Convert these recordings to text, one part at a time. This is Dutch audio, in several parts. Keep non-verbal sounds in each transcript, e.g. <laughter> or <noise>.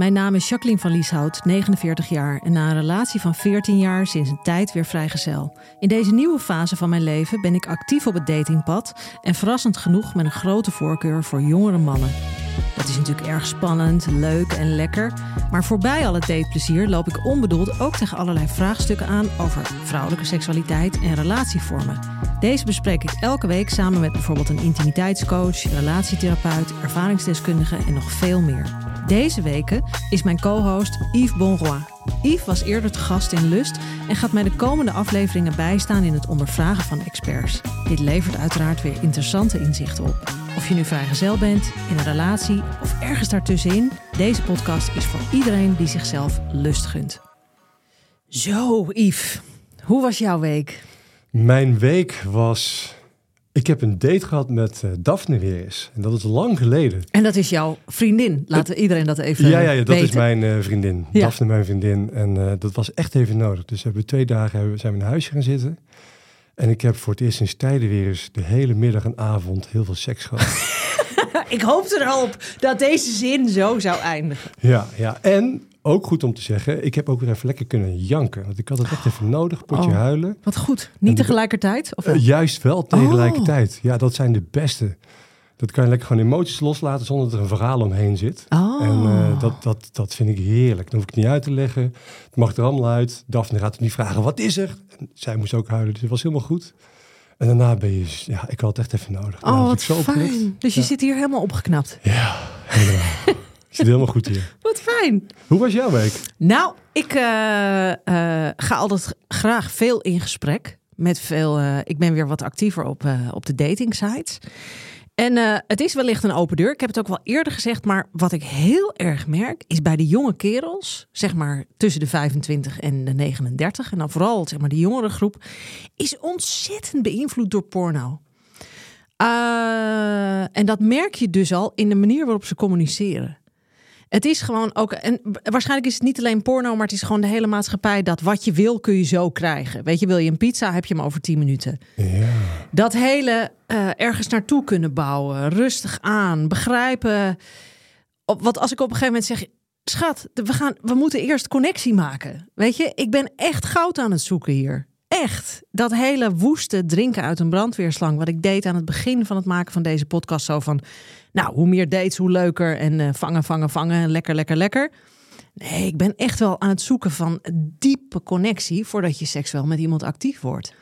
Mijn naam is Jacqueline van Lieshout, 49 jaar en na een relatie van 14 jaar sinds een tijd weer vrijgezel. In deze nieuwe fase van mijn leven ben ik actief op het datingpad en verrassend genoeg met een grote voorkeur voor jongere mannen. Dat is natuurlijk erg spannend, leuk en lekker, maar voorbij al het dateplezier loop ik onbedoeld ook tegen allerlei vraagstukken aan over vrouwelijke seksualiteit en relatievormen. Deze bespreek ik elke week samen met bijvoorbeeld een intimiteitscoach, relatietherapeut, ervaringsdeskundige en nog veel meer. Deze weken is mijn co-host Yves Bonroy. Yves was eerder te gast in Lust en gaat mij de komende afleveringen bijstaan in het ondervragen van experts. Dit levert uiteraard weer interessante inzichten op. Of je nu vrijgezel bent, in een relatie of ergens daartussenin, deze podcast is voor iedereen die zichzelf lust gunt. Zo, Yves, hoe was jouw week? Mijn week was. Ik heb een date gehad met uh, Daphne weer eens. En dat is lang geleden. En dat is jouw vriendin. Laten iedereen dat even Ja, ja, ja dat weten. is mijn uh, vriendin. Ja. Daphne, mijn vriendin. En uh, dat was echt even nodig. Dus we hebben twee dagen hebben, zijn we in huisje gaan zitten. En ik heb voor het eerst sinds tijden weer eens de hele middag en avond heel veel seks gehad. <laughs> ik hoopte er al op dat deze zin zo zou eindigen. Ja, ja. En ook goed om te zeggen, ik heb ook weer even lekker kunnen janken. Want ik had het echt even nodig, potje Oh. huilen. Wat goed. Niet tegelijkertijd? Of? Uh, juist wel tegelijkertijd. Ja, dat zijn de beste. Dat kan je lekker gewoon emoties loslaten zonder dat er een verhaal omheen zit. Oh. En uh, dat, dat, dat vind ik heerlijk. Dan hoef ik het niet uit te leggen. Het mag er allemaal uit. Daphne gaat het niet vragen, wat is er? En zij moest ook huilen, dus het was helemaal goed. En daarna ben je, ja, ik had het echt even nodig. Oh, Nou, wat was ik zo fijn. Dus je Ja. zit hier helemaal opgeknapt. Ja, helemaal. <laughs> ik zit helemaal goed hier. <laughs> Wat fijn. Hoe was jouw week? Nou, ik eh, eh, ga altijd graag veel in gesprek. Met veel, eh, ik ben weer wat actiever op, op de dating sites. En het is wellicht een open deur. Ik heb het ook wel eerder gezegd. Maar wat ik heel erg merk, is bij de jonge kerels, zeg maar tussen de 25 en de 39, en dan vooral zeg maar de jongere groep, is ontzettend beïnvloed door porno. En dat merk je dus al in de manier waarop ze communiceren. Het is gewoon ook, en waarschijnlijk is het niet alleen porno, maar het is gewoon de hele maatschappij dat wat je wil kun je zo krijgen. Weet je, wil je een pizza, heb je hem over 10 minuten. Ja. Dat hele eh, ergens naartoe kunnen bouwen, rustig aan, begrijpen. Op, wat als ik op een gegeven moment zeg, schat, we, gaan, we moeten eerst connectie maken. Weet je, ik ben echt goud aan het zoeken hier. Echt. Dat hele woeste drinken uit een brandweerslang, wat ik deed aan het begin van het maken van deze podcast, zo van, nou, hoe meer dates, hoe leuker. En eh, vangen, vangen, vangen, lekker, lekker, lekker. Nee, ik ben echt wel aan het zoeken van diepe connectie voordat je seksueel met iemand actief wordt.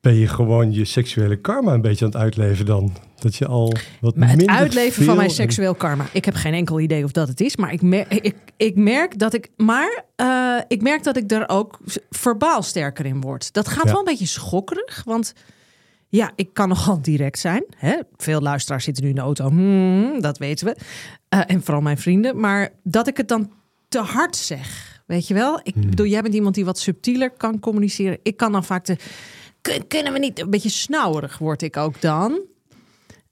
Ben je gewoon je seksuele karma een beetje aan het uitleven dan? Dat je al wat Maar het uitleven van mijn seksueel karma. Ik heb geen enkel idee of dat het is. Maar ik merk, ik, ik merk dat ik. Maar eh, ik merk dat ik er ook verbaal sterker in word. Dat gaat Ja. wel een beetje schokkerig. Want ja, ik kan nogal direct zijn. Hè? Veel luisteraars zitten nu in de auto. Hmm, dat weten we. Eh, en vooral mijn vrienden. Maar dat ik het dan te hard zeg. Weet je wel? Ik bedoel, jij bent iemand die wat subtieler kan communiceren. Ik kan dan vaak. Kun- Kunnen we niet een beetje snauwerig word ik ook dan?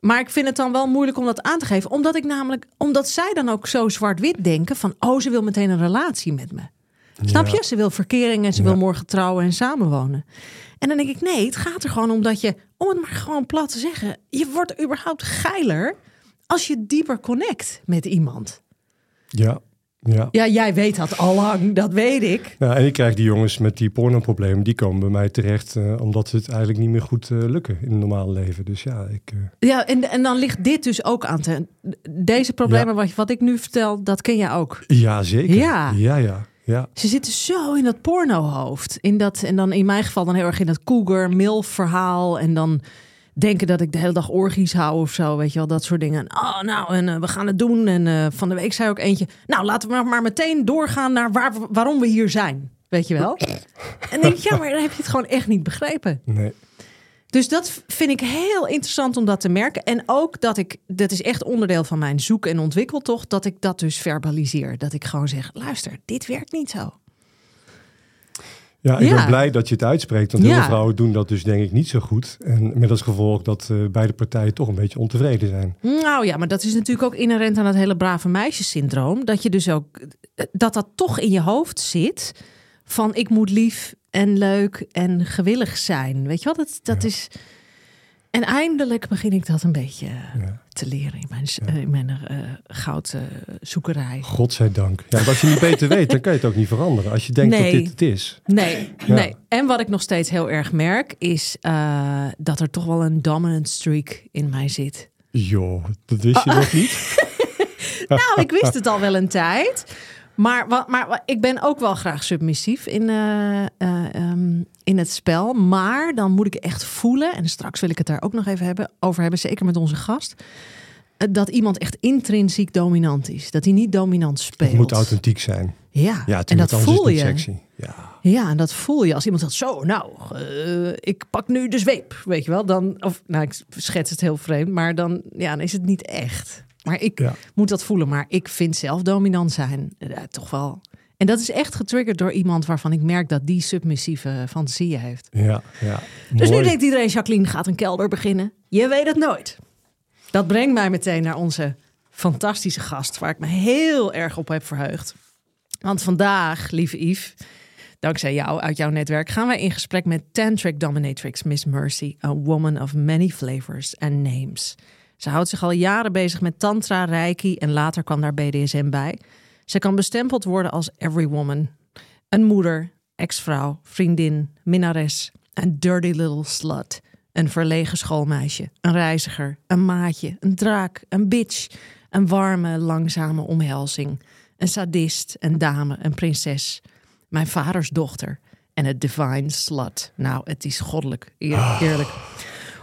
Maar ik vind het dan wel moeilijk om dat aan te geven. Omdat ik namelijk, omdat zij dan ook zo zwart-wit denken van, oh, ze wil meteen een relatie met me. Snap Ja. je? Ze wil verkering en ze Ja. wil morgen trouwen en samenwonen. En dan denk ik, nee, het gaat er gewoon om dat je, om het maar gewoon plat te zeggen, je wordt überhaupt geiler als je dieper connect met iemand. Ja, Ja. Ja, jij weet dat al lang, dat weet ik. Ja, en ik krijg die jongens met die pornoproblemen, die komen bij mij terecht eh, omdat ze het eigenlijk niet meer goed eh, lukken in het normale leven. Dus ja, ik. eh, Ja, en, en dan ligt dit dus ook aan te... Deze problemen, wat, wat ik nu vertel, dat ken jij ook. ja, zeker. Ja. ja, ja. Ja. Ze zitten zo in dat pornohoofd. In dat, en dan in mijn geval dan heel erg in dat cougar, milf verhaal. En dan denken dat ik de hele dag orgies hou of zo. Weet je wel, dat soort dingen. Oh, nou, en eh, we gaan het doen. En eh, van de week zei ook eentje... Nou, laten we maar, meteen doorgaan naar waar, waarom we hier zijn. Weet je wel? <laughs> En denk ik, ja, maar dan heb je het gewoon echt niet begrepen. Nee. Dus dat vind ik heel interessant om dat te merken. En ook dat ik, dat is echt onderdeel van mijn zoek- en ontwikkeltocht, dat ik dat dus verbaliseer. Dat ik gewoon zeg, luister, dit werkt niet zo. Ja, ik Ja. ben blij dat je het uitspreekt. Want heel Ja. veel vrouwen doen dat dus denk ik niet zo goed. En met als gevolg dat eh, beide partijen toch een beetje ontevreden zijn. Nou ja, maar dat is natuurlijk ook inherent aan het hele brave meisjessyndroom. Dat je dus ook, dat dat toch in je hoofd zit van ik moet lief en leuk en gewillig zijn. Weet je wat, dat, dat is... En eindelijk begin ik dat een beetje Ja. te leren in mijn, eh, in mijn eh, goudzoekerij. Godzijdank. Ja, als je niet beter weet, dan kan je het ook niet veranderen. Als je denkt Nee. dat dit het is. Nee, Ja. nee. En wat ik nog steeds heel erg merk, is eh, dat er toch wel een dominant streak in mij zit. Joh, dat wist je nog niet? <laughs> Nou, ik wist het al wel een tijd. Maar, maar ik ben ook wel graag submissief in, eh, eh, ehm, in het spel. Maar dan moet ik echt voelen, en straks wil ik het daar ook nog even hebben, over hebben, zeker met onze gast. eh, Dat iemand echt intrinsiek dominant is. Dat hij niet dominant speelt. Het moet authentiek zijn. Ja, Ja, en dat voel je. sexy. Ja. Ja, en dat voel je als iemand zegt: Zo, nou, ik pak nu de zweep. Weet je wel, dan, of nou, ik schets het heel vreemd, maar dan, ja, dan is het niet echt. Maar ik Ja. moet dat voelen. Maar ik vind zelf dominant zijn eh, toch wel. En dat is echt getriggerd door iemand waarvan ik merk dat die submissieve fantasieën heeft. Ja, ja. Dus nu denkt iedereen: Jacqueline gaat een kelder beginnen. Je weet het nooit. Dat brengt mij meteen naar onze fantastische gast, waar ik me heel erg op heb verheugd. Want vandaag, lieve Yves, dankzij jou uit jouw netwerk, gaan wij in gesprek met Tantric Dominatrix Miss Mercy, a woman of many flavors and names. Ze houdt zich al jaren bezig met Tantra, Reiki en later kwam daar BDSM bij. Ze kan bestempeld worden als every woman. Een moeder, ex-vrouw, vriendin, minnares, een dirty little slut. Een verlegen schoolmeisje, een reiziger, een maatje, een draak, een bitch. Een warme, langzame omhelzing. Een sadist, een dame, een prinses. Mijn vaders dochter en het divine slut. Nou, het is goddelijk, eer- eerlijk.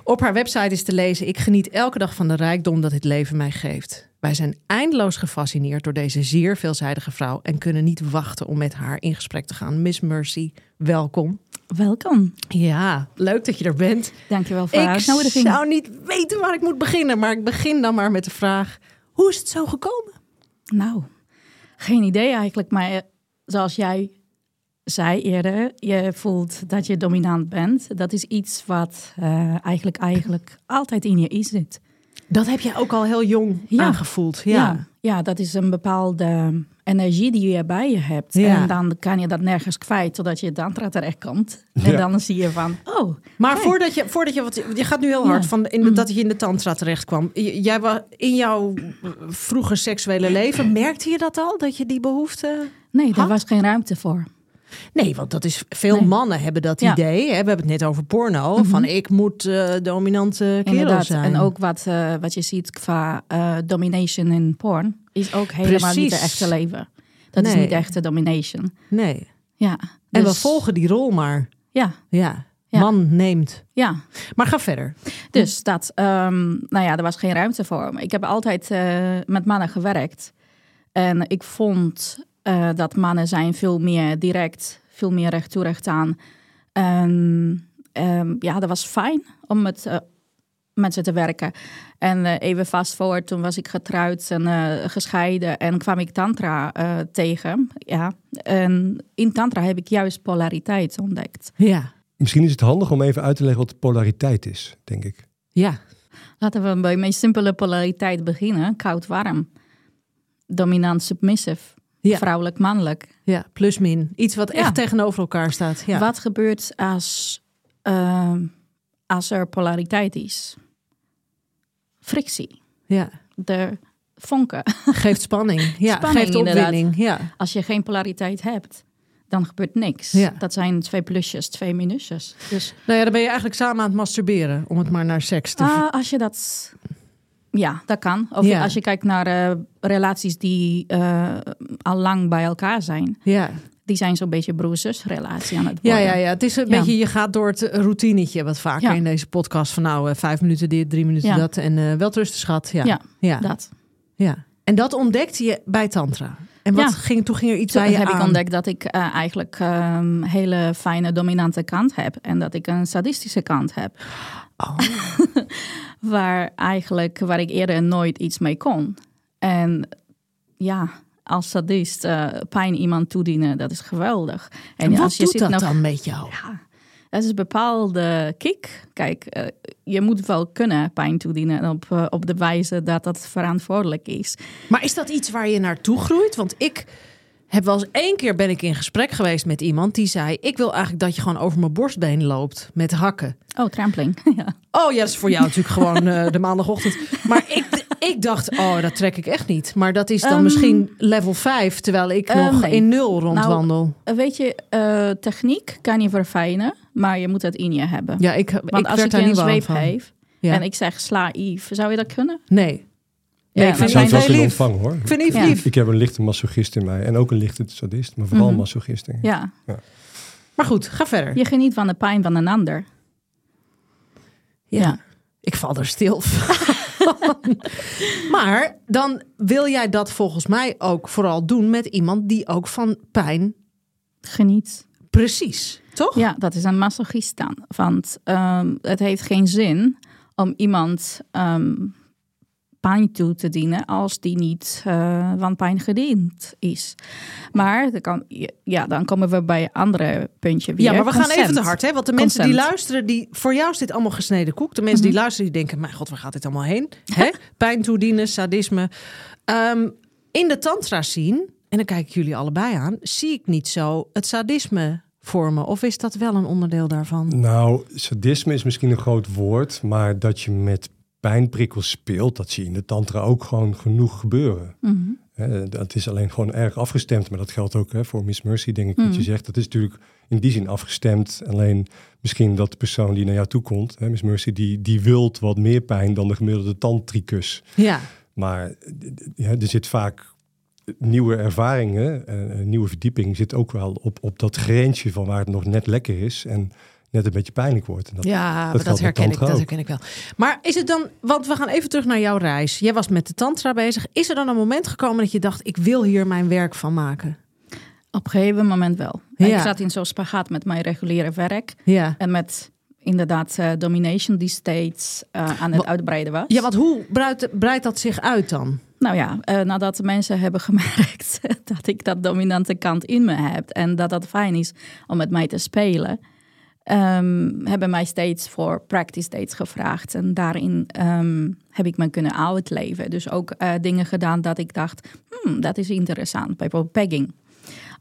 Op haar website is te lezen: Ik geniet elke dag van de rijkdom dat dit leven mij geeft. Wij zijn eindeloos gefascineerd door deze zeer veelzijdige vrouw en kunnen niet wachten om met haar in gesprek te gaan. Miss Mercy, welkom. Welkom. Ja, leuk dat je er bent. Dankjewel voor Ik zou niet weten waar ik moet beginnen, maar ik begin dan maar met de vraag: hoe is het zo gekomen? Nou, geen idee eigenlijk. Maar eh, zoals jij zei eerder, je voelt dat je dominant bent. Dat is iets wat eh, eigenlijk, eigenlijk altijd in je is zit. Dat heb jij ook al heel jong Ja. aangevoeld. Ja. Ja. ja, dat is een bepaalde energie die je bij je hebt. Ja. En dan kan je dat nergens kwijt, totdat je tantra terechtkomt. Ja. En dan zie je van, oh, Maar kijk. voordat je, voordat je, wat je gaat nu heel hard Ja. van in, de- dat je in de tantra terecht kwam. Jij was in jouw vroege seksuele leven, merkte je dat al? Dat je die behoefte. nee, daar Had? was geen ruimte voor. Nee, want dat is veel Nee. mannen hebben dat Ja. idee. Hè? We hebben het net over porno. Van ik moet eh, dominante kerel zijn. En ook wat, eh, wat je ziet qua eh, domination in porn is ook helemaal niet de echte leven. Dat is niet echte domination. Nee. Ja. En we dus- volgen die rol maar. Ja, Ja. Ja. Man neemt. ja. Maar ga verder. Dus dat, ehm, nou ja, er was geen ruimte voor. Ik heb altijd met mannen gewerkt. En ik vond eh, dat mannen zijn veel meer direct, veel meer recht toe recht aan. En ehm, ja, dat was fijn om met, eh, met ze te werken. En eh, even fast forward, toen was ik getrouwd en eh, gescheiden en kwam ik tantra eh, tegen. Ja. En in tantra heb ik juist polariteit ontdekt. Ja. Misschien is het handig om even uit te leggen wat polariteit is, denk ik. Ja. Laten we bij mijn simpele polariteit beginnen. Koud-warm. Dominant, submissive. Ja. Vrouwelijk-mannelijk. Ja. Plus min. Iets wat echt tegenover elkaar staat. Ja. Wat gebeurt als, ehm, als er polariteit is? Frictie. Ja. Er vonken. Geeft spanning. <laughs> Ja, Spanning, geeft opwinding. Ja. Als je geen polariteit hebt, dan gebeurt niks. Ja. Dat zijn twee plusjes, twee minusjes. Dus Nou ja, dan ben je eigenlijk samen aan het masturberen. Om het maar naar seks te... ah, als je dat... Ja, dat kan. Of Ja. als je kijkt naar eh, relaties die eh, al lang bij elkaar zijn. ja. Die zijn zo'n beetje broer-zus relatie aan het Ja, worden. ja, ja, het is een Ja. beetje, je gaat door het routinetje wat vaker Ja. in deze podcast. Van nou, eh, vijf minuten dit, drie minuten Ja. dat. En eh wel rusten schat. Ja. Ja, ja. Dat. ja. En dat ontdekte je bij Tantra. En wat Ja. ging, toen ging er iets Toen bij je heb aan. ik ontdekt dat ik eh, eigenlijk een hele fijne dominante kant heb. En dat ik een sadistische kant heb. Oh. <laughs> waar eigenlijk, waar ik eerder nooit iets mee kon. En ja, als sadist eh, pijn iemand toedienen, dat is geweldig. En wat als je doet zit dat nog, dan met jou? Ja, dat is een bepaalde kick. Kijk, eh, je moet wel kunnen pijn toedienen op, eh, op de wijze dat dat verantwoordelijk is. Maar is dat iets waar je naartoe groeit? Want ik heb wel eens één keer ben ik in gesprek geweest met iemand die zei: ik wil eigenlijk dat je gewoon over mijn borstbeen loopt met hakken. Oh, trampeling. <laughs> ja. Oh ja, dat is voor jou natuurlijk gewoon eh, de maandagochtend. Maar ik, ik dacht, oh, dat trek ik echt niet. Maar dat is dan Ehm, misschien level 5, terwijl ik eh, nog nee. in nul rondwandel. Eh, Weet je, eh, techniek kan je verfijnen, maar je moet het in je hebben. ja, ik, Want ik als ik daar niet zweep van. geef Ja. en ik zeg sla Yves, zou je dat kunnen? Nee. Nee, ik vind het het wel lief. kunnen ontvangen hoor. Ik vind Yves Ja. lief. Ik heb een lichte masochist in mij en ook een lichte sadist, maar vooral Mhm. masochist. ik. Ja, Maar goed, ga verder. je geniet van de pijn van een ander. Ja. Ja. Ik val er stil van. <laughs> maar dan wil jij dat volgens mij ook vooral doen met iemand die ook van pijn Geniet. precies, toch? Ja, dat is een masochist dan. Want ehm, het heeft geen zin om iemand ehm, pijn toe te dienen als die niet eh, van pijn gediend is. Maar dan, kan, ja, dan komen we bij een andere puntje weer. Ja, maar we gaan even te hard, hè? Want de mensen die luisteren, die voor jou is dit allemaal gesneden koek. De mensen die luisteren, die denken: mijn god, waar gaat dit allemaal heen? <laughs> Hè? Pijn toedienen, sadisme. Ehm, in de tantra scene, en dan kijk ik jullie allebei aan, zie ik niet zo het sadisme vormen. Of is dat wel een onderdeel daarvan? Nou, sadisme is misschien een groot woord, maar dat je met pijnprikkels speelt, dat zie je in de tantra ook gewoon genoeg gebeuren. Mhm. Dat is alleen gewoon erg afgestemd, maar dat geldt ook hè, voor Miss Mercy, denk ik, wat Mhm. je zegt. Dat is natuurlijk in die zin afgestemd. Alleen misschien dat de persoon die naar jou toe komt, hè, Miss Mercy, die, die wilt wat meer pijn dan de gemiddelde tantricus. Ja. Maar er zit vaak nieuwe ervaringen, een nieuwe verdieping zit ook wel op, op dat grensje van waar het nog net lekker is en net een beetje pijnlijk wordt. En dat, Ja, dat, met herken ik, dat herken ik wel. Maar is het dan, want we gaan even terug naar jouw reis. Jij was met de tantra bezig. Is er dan een moment gekomen dat je dacht, ik wil hier mijn werk van maken? Op een gegeven moment wel. Ja. Ik zat in zo'n spagaat met mijn reguliere werk. Ja. En met inderdaad eh, domination die steeds eh, aan het Wa- uitbreiden was. Ja, want hoe breidt, breidt dat zich uit dan? Nou ja, eh, nadat de mensen hebben <laughs> gemerkt dat ik dat dominante kant in me heb en dat dat fijn is om met mij te spelen, ehm, hebben mij steeds voor practice dates gevraagd. En daarin ehm, heb ik me kunnen uitleven. Dus ook eh, dingen gedaan dat ik dacht, hmm, dat is interessant. Bijvoorbeeld pegging.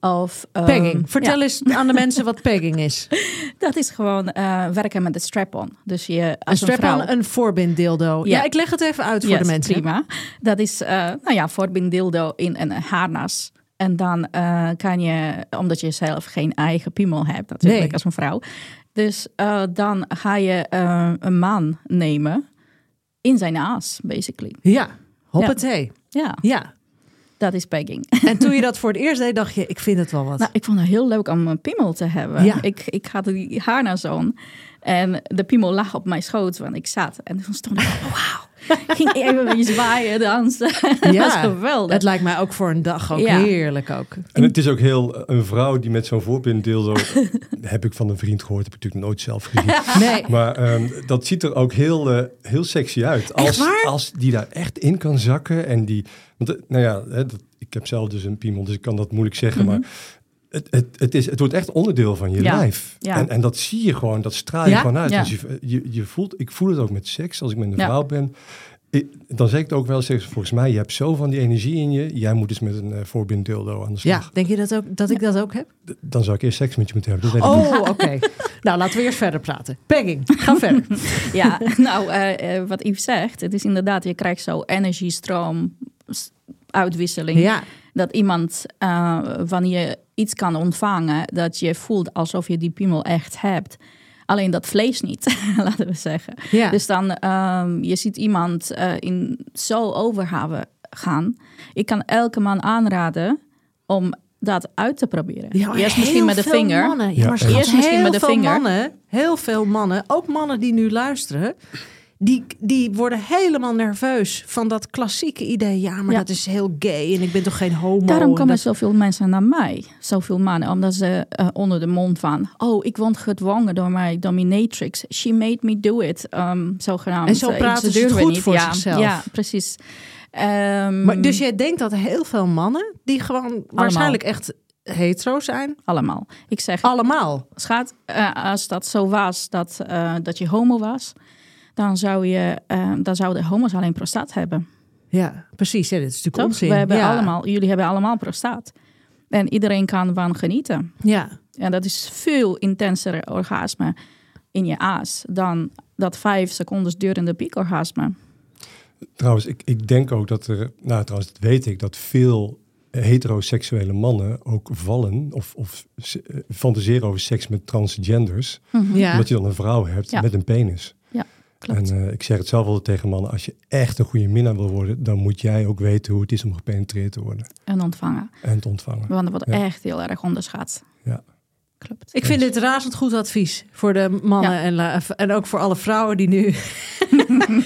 Of, ehm, Pegging. Vertel ja, eens aan de mensen wat pegging is. <laughs> dat is gewoon eh, werken met de strap-on. Dus je Een als een, vrouw... strap-on, een voorbinddildo. Ja. Ja. ik leg het even uit voor Yes, de mensen. Prima. Dat is, eh nou ja, voorbinddildo in een harnas. En dan eh, kan je, omdat je zelf geen eigen piemel hebt, natuurlijk Nee. als een vrouw. Dus eh, dan ga je eh, een man nemen in zijn aas, basically. Ja, hoppatee. Ja, Ja. dat is pegging. <laughs> En toen je dat <laughs> voor het eerst deed, dacht je, ik vind het wel wat. Nou, ik vond het heel leuk om een piemel te hebben. Ja. Ik, ik had die harnas on. En de piemel lag op mijn schoot, want ik zat. En toen stond ik, <laughs> wauw. Ik <laughs> ging even een beetje zwaaien, dansen. <laughs> dat was geweldig. Het lijkt mij ook voor een dag ook Ja. heerlijk ook. En het is ook heel een vrouw die met zo'n voorbinddildo, <laughs> heb ik van een vriend gehoord, heb ik natuurlijk nooit zelf gezien. Nee. Maar ehm, dat ziet er ook heel, eh, heel sexy uit. Als, waar? als die daar echt in kan zakken. En die, want, eh, nou ja, hè, dat, ik heb zelf dus een piemel, dus ik kan dat moeilijk zeggen. Maar het, het, het, is, het wordt echt onderdeel van je. Ja. lijf. Ja. En, en dat zie je gewoon, dat straal je Ja? gewoon uit. Ja. Dus je, je, je voelt, ik voel het ook met seks, als ik met een Ja. vrouw ben. Ik- dan zeg ik het ook wel, zeg, volgens mij, je hebt zo van die energie in je. Jij moet eens met een uh, voorbinddildo aan de slag. Ja, denk je dat, ook, dat ik dat ook heb? D- Dan zou ik eerst seks met je moeten hebben. Dat. Oh, oké. <laughs> nou, laten we eerst verder praten. Pegging, ga <laughs> verder. Ja, nou, eh, eh, wat Yves zegt, het is inderdaad, je krijgt zo energiestroom uitwisseling. Ja, Dat iemand, eh, wanneer je iets kan ontvangen, dat je voelt alsof je die piemel echt hebt. Alleen dat vlees niet, <laughs> laten we zeggen. ja. Dus dan, ehm, je ziet iemand eh, in zo overhaven gaan. Ik kan elke man aanraden om dat uit te proberen. Ja, Eerst misschien met de vinger. Mannen, Ja, Eerst misschien heel met de veel vinger. Mannen, heel veel mannen, ook mannen die nu luisteren, die, die worden helemaal nerveus van dat klassieke idee. Ja, maar Ja. dat is heel gay en ik ben toch geen homo. Daarom en komen dat- zoveel mensen naar mij, zoveel mannen, omdat ze eh, onder de mond van, oh, ik word gedwongen door mijn dominatrix. She made me do it, um, zogenaamd. En zo Eh, praten ze het goed niet. voor ja, zichzelf. Ja, precies. Ehm, Maar, dus jij denkt dat heel veel mannen, die gewoon waarschijnlijk echt hetero zijn, allemaal. Ik zeg, allemaal. Schat, eh, als dat zo was dat, dat je homo was, dan, zou je, eh, dan zouden homo's alleen prostaat hebben. Ja, precies. Ja, dit is natuurlijk Toch? onzin. We hebben ja. allemaal, jullie hebben allemaal prostaat. En iedereen kan van genieten. Ja, En dat is veel intenser orgasme in je aas dan dat vijf seconden durende piekorgasme. Trouwens, ik, ik denk ook dat er, nou trouwens, dat weet ik, dat veel heteroseksuele mannen ook vallen of, of eh, fantaseren over seks met transgenders. ja. Omdat je dan een vrouw hebt Ja. met een penis. Klopt. En eh, ik zeg het zelf altijd tegen mannen, als je echt een goede minnaar wil worden, dan moet jij ook weten hoe het is om gepenetreerd te worden en ontvangen. en te ontvangen. Want dat wordt Ja. echt heel erg onderschat. Ja. Klopt. Ik vind dit razend goed advies voor de mannen Ja. en, la- en ook voor alle vrouwen die nu... <laughs>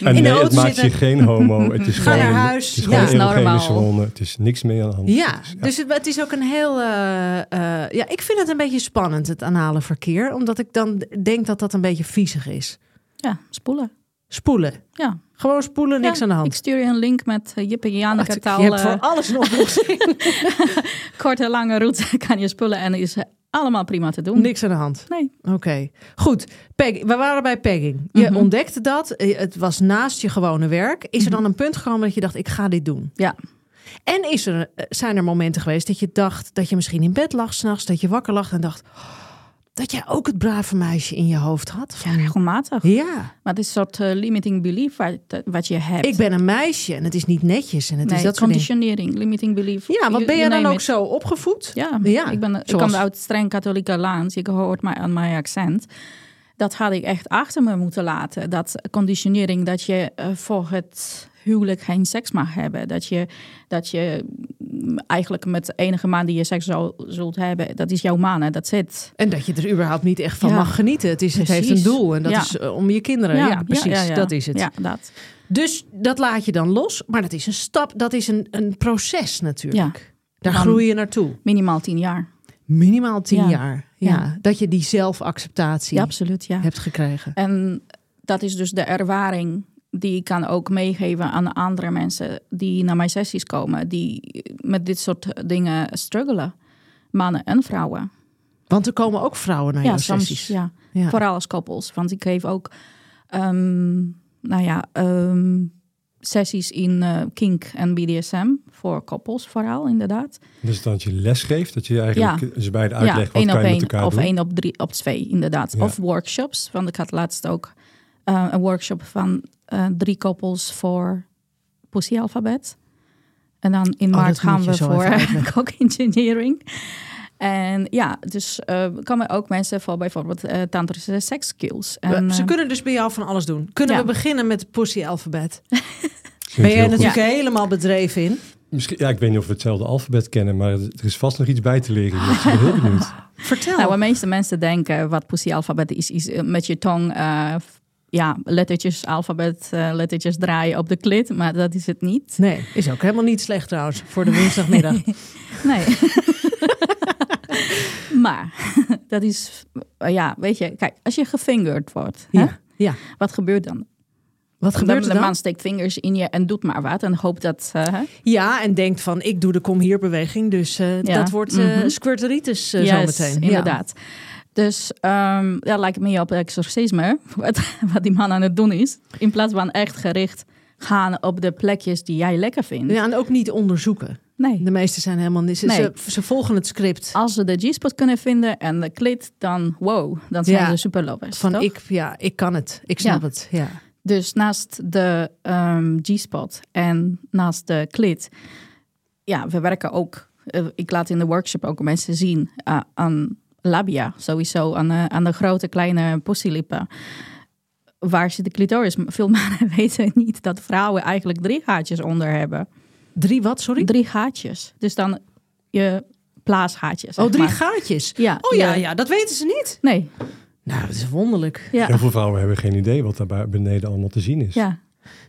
En de nee, auto het maakt zitten. je geen homo. Het is <laughs> Ga gewoon naar huis. Het is Ja. gewoon Dat is normaal. zone. Het is niks meer aan de hand. Ja, Dus, dus het, het is ook een heel... eh, eh, ja, ik vind het een beetje spannend, het anale verkeer. Omdat ik dan denk dat dat een beetje viezig is. Ja, spoelen. Spoelen. Ja. Gewoon spoelen, niks Ja, aan de Ik hand. stuur je een link met uh, Jippe Janneke Je taal. hebt voor eh, alles nog oplossing. <laughs> korte, lange route <laughs> kan je spoelen en is allemaal prima te doen. niks aan de hand. Nee. Oké, goed. Peg, we waren bij pegging. Je Mhm. ontdekte dat. eh, Het was naast je gewone werk. Is er dan een punt gekomen dat je dacht, ik ga dit doen? Ja. En is er, eh, zijn er momenten geweest dat je dacht dat je misschien in bed lag s'nachts, dat je wakker lag en dacht "Oh, dat jij ook het brave meisje in je hoofd had? Ja, Van, regelmatig. ja, Maar het is een soort eh, limiting belief wat, wat je hebt. ik ben een meisje en het is niet netjes en het nee, is dat conditionering, limiting belief. Ja, want You- ben je dan ook it. zo opgevoed? Ja, Ja, ik, ben, ik kom uit streng katholieke land. Je hoort mij aan mijn accent. Dat had ik echt achter me moeten laten. Dat conditionering, dat je eh, voor het huwelijk geen seks mag hebben. Dat je, dat je mm, eigenlijk met de enige man die je seks zal, zult hebben, dat is jouw man. hè, Dat zit. En dat je er überhaupt niet echt van Ja. mag genieten. Het, is, het heeft een doel en dat Ja. is eh, om je kinderen. Ja, precies. Dat is het. Ja, dat. Dus dat laat je dan los. Maar dat is een stap, dat is een, een proces natuurlijk. Daar Dan- groei je naartoe. Minimaal tien jaar. Minimaal tien Ja. jaar. Ja. Ja. Dat je die zelfacceptatie Ja, absoluut. Ja. hebt gekregen. En dat is dus de ervaring die ik kan ook meegeven aan andere mensen die naar mijn sessies komen, die met dit soort dingen struggelen. Mannen en vrouwen. Want er komen ook vrouwen naar ja, jouw soms. sessies. Ja. Ja. Vooral als koppels. Want ik geef ook ehm, nou ja, ehm, sessies in eh, kink en BDSM voor koppels vooral, inderdaad. Dus dat je les geeft, dat je eigenlijk ze beide uitlegt ja, wat kan op je met één elkaar of doen. één op drie, op twee, inderdaad. Ja. Of workshops, want ik had laatst ook eh, een workshop van eh, drie koppels voor Pussy Alphabet. En dan in Oh, maart gaan we voor cock <laughs> engineering. En ja, dus eh komen ook mensen voor bijvoorbeeld eh tantrische sex skills. En, Ze kunnen dus bij jou van alles doen. Kunnen ja. we beginnen met het Pussy Alphabet? Vind <laughs> Ben jij natuurlijk helemaal bedreven in? Misschien, ja, ik weet niet of we hetzelfde alfabet kennen, maar er is vast nog iets bij te leren. hier. Ik ben heel benieuwd. <laughs> Vertel. Nou, de meeste mensen denken wat Pussy Alphabet is, is met je tong eh, ja, lettertjes, alfabet, eh, lettertjes draaien op de klit. Maar dat is het niet. Nee, is ook helemaal niet slecht trouwens voor de woensdagmiddag. <laughs> Nee. <laughs> maar <laughs> dat is, eh, ja, weet je, kijk, als je gefingerd wordt, hè, Ja, ja. wat gebeurt dan? Wat gebeurt de er dan? man steekt vingers in je en doet maar wat en hoopt dat. eh? Ja, en denkt van ik doe de kom hier beweging, dus Ja. dat wordt squirteritis uh, Juist, zometeen. inderdaad. Dus um, ja, lijkt meer op exorcisme, <laughs> wat, wat die man aan het doen is. In plaats van echt gericht gaan op de plekjes die jij lekker vindt. Ja, en ook niet onderzoeken. Nee. De meeste zijn helemaal niet. Ze, Nee. ze, ze volgen het script. Als ze de G-spot kunnen vinden en de klit, dan wow, dan zijn Ja. ze super lovers. Van toch? ik, ja, ik kan het. Ik snap Ja. het. Ja. Dus naast de ehm, G-spot en naast de klit, ja, we werken ook. eh, ik laat in de workshop ook mensen zien eh, aan labia, sowieso aan, de- aan de grote kleine pussylippen. Waar zit de clitoris? Veel <laughs> mannen weten niet dat vrouwen eigenlijk drie gaatjes onder hebben. Drie wat, sorry? Drie gaatjes. Dus dan je plaasgaatjes. Oh, drie maar. gaatjes. Ja, Oh ja, ja, dat weten ze niet. Nee, Nou, dat is wonderlijk. ja. Heel veel vrouwen hebben geen idee wat daar beneden allemaal te zien is. ja.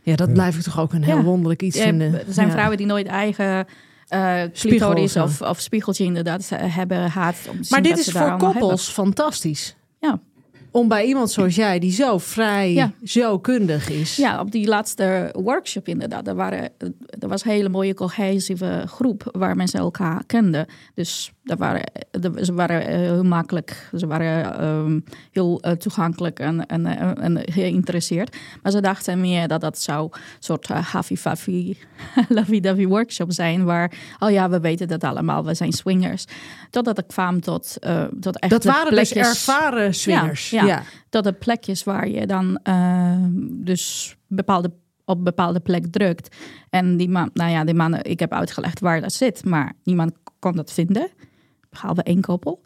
Ja, dat blijf ik toch ook een heel Ja. wonderlijk iets Ja, vinden. Er zijn Ja. vrouwen die nooit eigen Spiegel clitoris of spiegeltje inderdaad hebben haat. Om Maar dit is voor koppels fantastisch. Ja. Om bij iemand zoals jij, die zo vrij, Ja. zo kundig is. Ja, op die laatste workshop inderdaad. Er, waren, er was een hele mooie cohesieve groep waar mensen elkaar kenden. Dus daar waren, er- ze waren eh, heel makkelijk, ze waren ehm, heel eh, toegankelijk en, en, en, geïnteresseerd. Maar ze dachten meer dat dat zou een soort uh, happy-faffy, lovey-dovey workshop zijn. Waar, oh ja, we weten dat allemaal, we zijn swingers. Totdat ik kwam tot, eh tot echt Dat waren dus ervaren swingers. Ja, ja. tot de plekjes waar je dan eh, dus bepaalde, op bepaalde plek drukt. En die man, nou ja, die mannen, ik heb uitgelegd waar dat zit, maar niemand kon dat vinden. Behalve één koppel.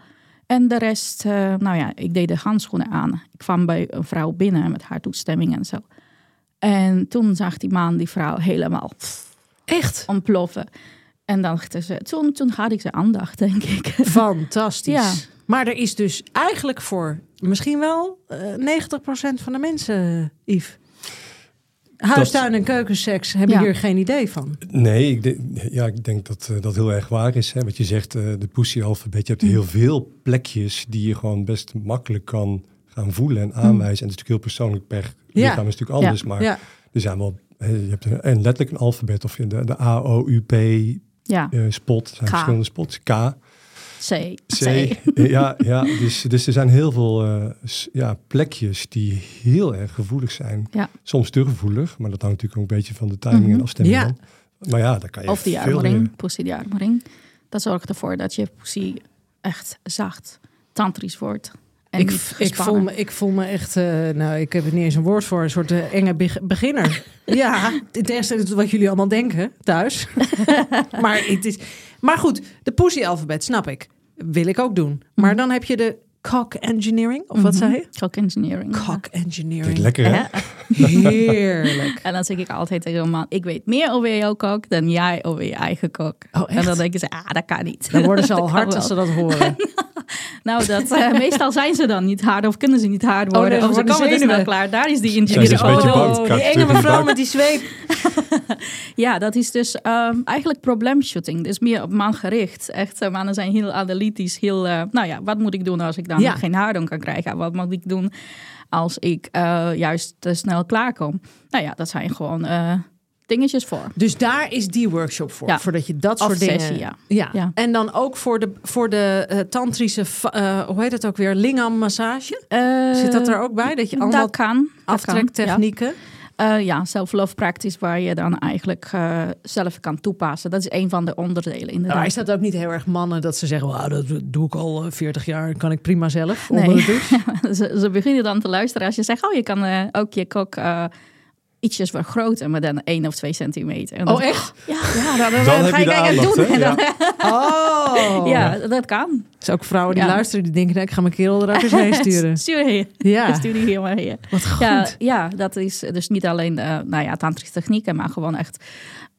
En de rest, eh, nou ja, ik deed de handschoenen aan. Ik kwam bij een vrouw binnen met haar toestemming en zo. En toen zag die man die vrouw helemaal Echt ontploffen. En dan dachten ze, toen, toen had ik ze aandacht, denk ik. <laughs> fantastisch. Ja. Maar er is dus eigenlijk voor misschien wel eh 90% van de mensen, Yves. Huistuin en keukenseks hebben Ja. hier geen idee van. Nee, ik denk, ja, ik denk dat eh, dat heel erg waar is. Hè? Wat je zegt, eh, de pussy-alfabet. Je hebt heel veel plekjes die je gewoon best makkelijk kan gaan voelen en aanwijzen. En het is natuurlijk heel persoonlijk per Ja. lichaam is natuurlijk anders. Maar Ja. er zijn wel, hè, je hebt een, en letterlijk een alfabet. Of je de, de A, O, U, P, Ja, eh, spot. Zijn K. verschillende spots. K, C. C. <laughs> Ja, ja dus, dus er zijn heel veel eh, ja, plekjes die heel erg gevoelig zijn. Ja. Soms te gevoelig, maar dat hangt natuurlijk ook een beetje van de timing en Mhm. afstemming Ja. dan. Maar ja, daar kan je Of die veel armring, pussy die armring. Dat zorgt ervoor dat je pussy echt zacht, tantrisch wordt. Ik, ik, voel me, ik voel me echt, eh, nou, ik heb er niet eens een woord voor, een soort eh, enge beg- beginner. <laughs> ja, het eerste wat jullie allemaal denken thuis. <laughs> maar, het is, maar goed, de pussy-alfabet, snap ik. Wil ik ook doen. Maar dan heb je de cock engineering, of wat Mhm. zei je? Cock engineering. Cock engineering. lekker hè? Heerlijk. <laughs> En dan zeg ik altijd tegen een man, ik weet meer over jouw kok dan jij over je eigen kok. Oh, echt? en dan denken ze, ah, dat kan niet. Dan worden ze <laughs> al hard wel. als ze dat horen. <laughs> Nou, dat, eh, meestal zijn ze dan niet hard of kunnen ze niet hard worden. nee, ze of ze worden komen te snel zenuwen. klaar. Daar is die engineering. een beetje Oh, bang? Oh, die enge mevrouw met die zweep. Ja, dat is dus ehm, eigenlijk probleemshooting. Dus meer op man gericht. Echt, eh, mannen zijn heel analytisch. Heel, eh, nou ja, wat moet ik doen als ik dan Ja. geen haardon kan krijgen? Wat moet ik doen als ik eh, juist te snel klaarkom? Nou ja, dat zijn gewoon eh, dingetjes voor. Dus daar is die workshop voor. Ja. Voordat je dat soort dingen... sessie, ja. Ja. Ja. En dan ook voor de, voor de eh, tantrische, hoe heet het ook weer, lingam massage? Zit dat er ook bij? Dat je allemaal dat kan. aftrektechnieken? Ja, Eh, ja self-love practice waar je dan eigenlijk eh, zelf kan toepassen. Dat is een van de onderdelen inderdaad. Maar is dat ook niet heel erg mannen dat ze zeggen, wauw, dat doe ik al eh, 40 jaar, kan ik prima zelf Nee. onder de douche? <laughs> ze, ze beginnen dan te luisteren als je zegt, oh, je kan eh, ook je kok ietsjes vergroten, maar dan 1 of 2 centimeter. En dan- Oh, echt? Ja, <laughs> ja dan, Dan ga heb ik je de aandacht, doen. Ja. <laughs> dan- Oh. ja, dat kan. Er zijn ook vrouwen die Ja. luisteren, die denken, nou, ik ga mijn kerel er ook eens heen <laughs> sturen. Stuur hier. Ja, Stuur die hier maar hier. wat goed. Ja, ja, dat is dus niet alleen eh nou ja, tantrische technieken, maar gewoon echt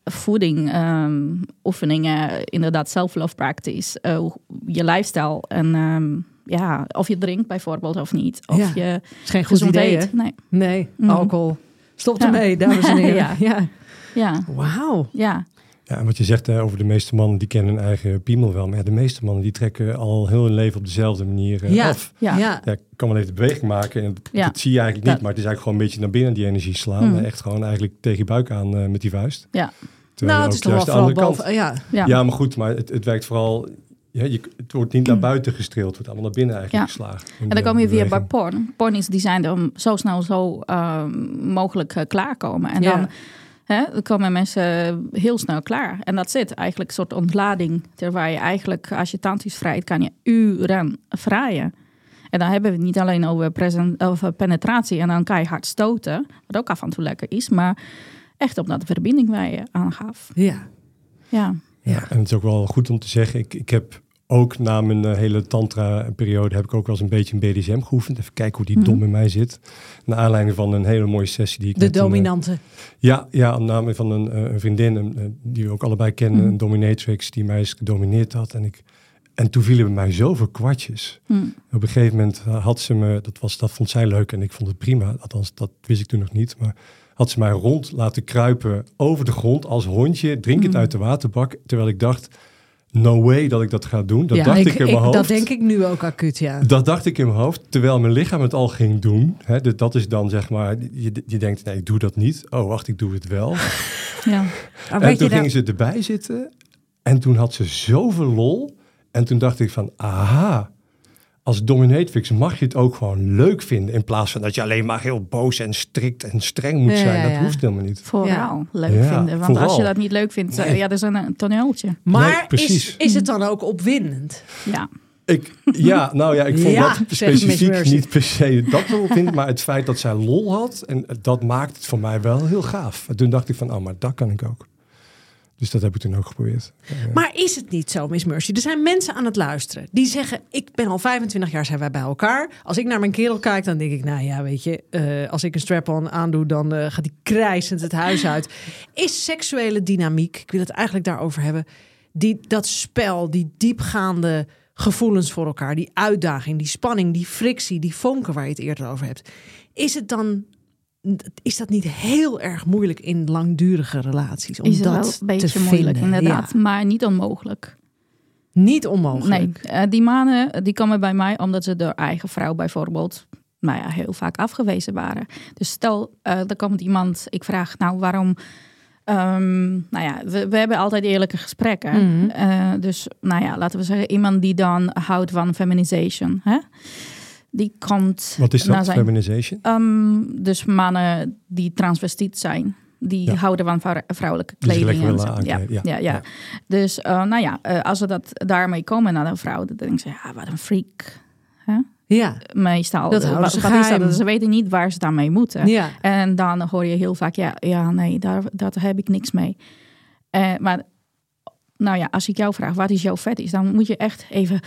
voeding, ehm, oefeningen, inderdaad self-love practice, eh, hoe- je lifestyle en ehm, ja, of je drinkt bijvoorbeeld of niet, of Ja. je is geen goed idee, hè? Nee, Nee, Mhm. alcohol. Stop Ja. ermee, dames en <laughs> heren. Ja. ja. ja, Wauw. ja, Ja, en wat je zegt hè, over de meeste mannen, die kennen hun eigen piemel wel. Maar ja, de meeste mannen, die trekken al heel hun leven op dezelfde manier eh, Ja. af. ja. Ja. Ja, ik kan wel even de beweging maken. En dat, Ja. dat zie je eigenlijk niet. Maar het is eigenlijk gewoon een beetje naar binnen die energie slaan. Mhm. Echt gewoon eigenlijk tegen je buik aan eh, met die vuist. Ja. Terwijl Nou, het is toch wel de vooral andere kant... boven. Ja. Ja. Ja, maar goed, maar het, het werkt vooral... Ja, je, het wordt niet naar buiten gestreeld. Het wordt allemaal naar binnen eigenlijk Ja. geslagen. En dan kom je weer bij porn. Porn is designed om zo snel zo ehm, mogelijk eh, klaarkomen. En Ja. dan, hè, dan komen mensen heel snel klaar. En dat zit eigenlijk een soort ontlading. Terwijl je eigenlijk, als je tantrisch vrijt, kan je uren vraaien. En dan hebben we het niet alleen over, present, over penetratie en dan keihard stoten, wat ook af en toe lekker is, maar echt op dat verbinding waar je aangaf. Ja. Ja. Ja. En het is ook wel goed om te zeggen, ik, ik heb ook na mijn eh, hele tantra-periode heb ik ook wel eens een beetje een BDSM geoefend. Even kijken hoe die Mhm. dom in mij zit. Naar aanleiding van een hele mooie sessie die ik De een, eh, dominante. Ja, ja, aan naam van een, eh, een vriendin een, die we ook allebei kennen, Mhm. een dominatrix die mij eens gedomineerd had. En, ik, en toen vielen bij mij zoveel kwartjes. Hm. Op een gegeven moment had ze me, dat, was, dat vond zij leuk en ik vond het prima. Althans, dat wist ik toen nog niet. Maar had ze mij rond laten kruipen over de grond als hondje, drinkend Mhm. uit de waterbak. Terwijl ik dacht, no way dat ik dat ga doen. Dat ja, dacht ik, in mijn hoofd. Dat denk ik nu ook acuut, ja. Dat dacht ik in mijn hoofd, terwijl mijn lichaam het al ging doen. Hè, dus dat is dan zeg maar, je, je denkt, nee, ik doe dat niet. Oh, wacht, ik doe het wel. <laughs> ja. Maar En toen gingen ze erbij zitten en toen had ze zoveel lol. En toen dacht ik van, aha, als dominatrix mag je het ook gewoon leuk vinden. In plaats van dat je alleen maar heel boos en strikt en streng moet Ja, zijn. ja, Dat hoeft helemaal niet. Vooral leuk Ja, vinden. Want als je dat niet leuk vindt, Nee. ja, dat is een, een toneeltje. Maar Nee, is, is het dan ook opwindend? Ja. Ik, ja, nou ja, ik vond Ja, dat specifiek niet per se dat wel vind, maar het feit dat zij lol had, en dat maakt het voor mij wel heel gaaf. En toen dacht ik van, oh, maar dat kan ik ook. Dus dat heb ik toen ook geprobeerd. Maar is het niet zo, Miss Mercy? Er zijn mensen aan het luisteren die zeggen: Ik ben al 25 jaar zijn wij bij elkaar. Als ik naar mijn kerel kijk, dan denk ik: Nou ja, weet je, eh, als ik een strap-on aandoe, dan eh, gaat hij krijsend het huis uit. Is seksuele dynamiek, ik wil het eigenlijk daarover hebben, die, dat spel, die diepgaande gevoelens voor elkaar, die uitdaging, die spanning, die frictie, die vonken waar je het eerder over hebt. Is het dan. Is dat niet heel erg moeilijk in langdurige relaties? Om Is het dat wel een beetje te moeilijk, vinden? inderdaad. Ja. Maar niet onmogelijk. Niet onmogelijk. Nee, eh, die mannen die komen bij mij omdat ze door eigen vrouw bijvoorbeeld nou ja, heel vaak afgewezen waren. Dus stel, eh er komt iemand, ik vraag nou waarom... ehm, nou ja, we, we hebben altijd eerlijke gesprekken. Mhm. Eh, dus nou ja, laten we zeggen, iemand die dan houdt van feminization. Hè? Die komt Wat is dat, zijn feminization? Ehm, dus mannen die transvestiet zijn. Die Ja. houden van vrou- vrouwelijke kleding. en zo. ja, ja. ja, ja. Ja. Dus eh, nou ja, eh, als ze dat daarmee komen naar een vrouw, dan denken ze, ja, wat een freak. Hè? Ja. Meestal. Dat houden wat, ze wat is dat? Ze weten niet waar ze daarmee moeten. Ja. En dan hoor je heel vaak, ja, ja nee, daar, daar heb ik niks mee. Eh, maar nou ja, als ik jou vraag, wat is jouw fetish? Dan moet je echt even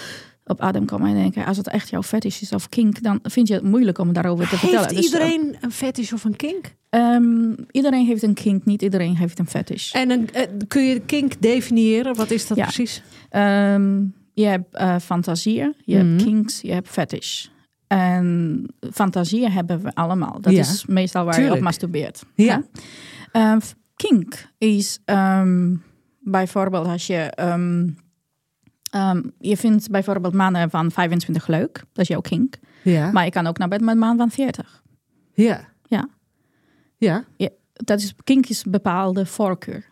op adem komen en denken, als het echt jouw fetish is of kink, dan vind je het moeilijk om daarover te vertellen. Heeft Dus, iedereen een fetish of een kink? Ehm, iedereen heeft een kink, niet iedereen heeft een fetish. En een, eh, kun je kink definiëren? Wat is dat Ja. precies? Ehm, je hebt eh, fantasieën, je Mhm. hebt kinks, je hebt fetish. En fantasieën hebben we allemaal. Dat Ja, is meestal waar je op masturbeert. Ja. hè? Ehm, kink is bijvoorbeeld als je... ehm, je vindt bijvoorbeeld mannen van 25 leuk. Dat is jouw kink. Ja. Maar je kan ook naar bed met een man van 40. ja. Ja. Ja. Dat is, kink is bepaalde voorkeur.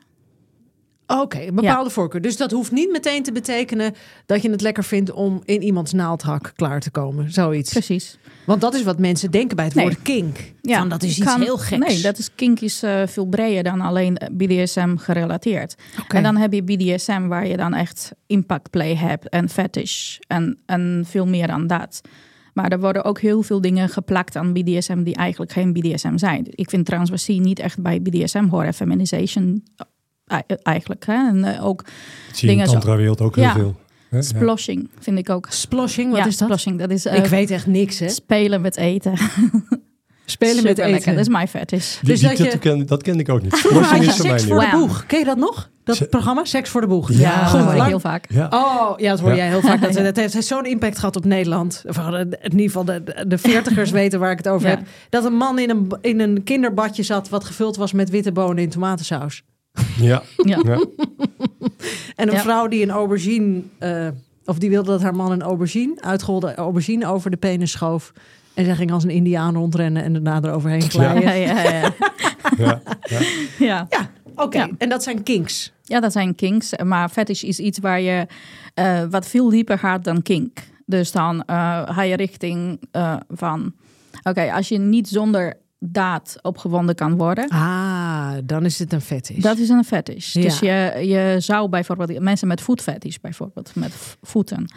Oké, een bepaalde voorkeur. Dus dat hoeft niet meteen te betekenen dat je het lekker vindt om in iemands naaldhak klaar te komen. Zoiets. Precies. Want dat is wat mensen denken bij het Nee. woord kink. Ja, Van, dat is iets kan- heel geks. Nee, dat is kink is eh, veel breder dan alleen eh, BDSM gerelateerd. En dan heb je BDSM waar je dan echt impact play hebt en fetish en, en veel meer dan dat. Maar er worden ook heel veel dingen geplakt aan BDSM die eigenlijk geen BDSM zijn. Ik vind transversie niet echt bij BDSM horen, feminization eigenlijk. Hè? En eh, ook zie je in dingen de zo- tantra-wereld ook heel Ja. veel. hè? Vind ik ook. Sploshing, wat ja, is dat? sploshing, dat is eh, Ik weet echt niks, hè? spelen met eten. <laughs> Spelen met eten. Dat is mijn fetish. Die, Dus die, dat dat, je- ken, dat kende ik ook niet. Vroeger had Sploshing je seks voor de boeg. Ken je dat nog? Dat Se- programma? Seks voor de boeg. Ja. Goed, dat hoor ik heel vaak. Ja. Oh, ja, dat hoor Ja. jij heel vaak. Dat, <laughs> dat heeft zo'n impact gehad op Nederland. Of, eh, in ieder geval de, de- de veertigers <laughs> weten waar ik het over Ja. heb. Dat een man in een, in een kinderbadje zat... wat gevuld was met witte bonen in tomatensaus. Ja. Ja. Ja. <laughs> En een Ja. vrouw die een aubergine... eh, of die wilde dat haar man een aubergine... uitgeholde aubergine over de penis schoof. En zij ging als een indiaan rondrennen... en daarna eroverheen glijden. Ja, Ja, ja, <laughs> ja. Ja. Ja. ja. oké. Ja. En dat zijn kinks. Ja, dat zijn kinks. Maar fetish is iets waar je eh, wat veel dieper gaat dan kink. Dus dan eh, ga je richting eh, van... Oké, als je niet zonder daad opgewonden kan worden... Ah, dan is het een fetish. Dat is een fetish. Ja. Dus je, je zou bijvoorbeeld... Mensen met voetfetish bijvoorbeeld, met voeten...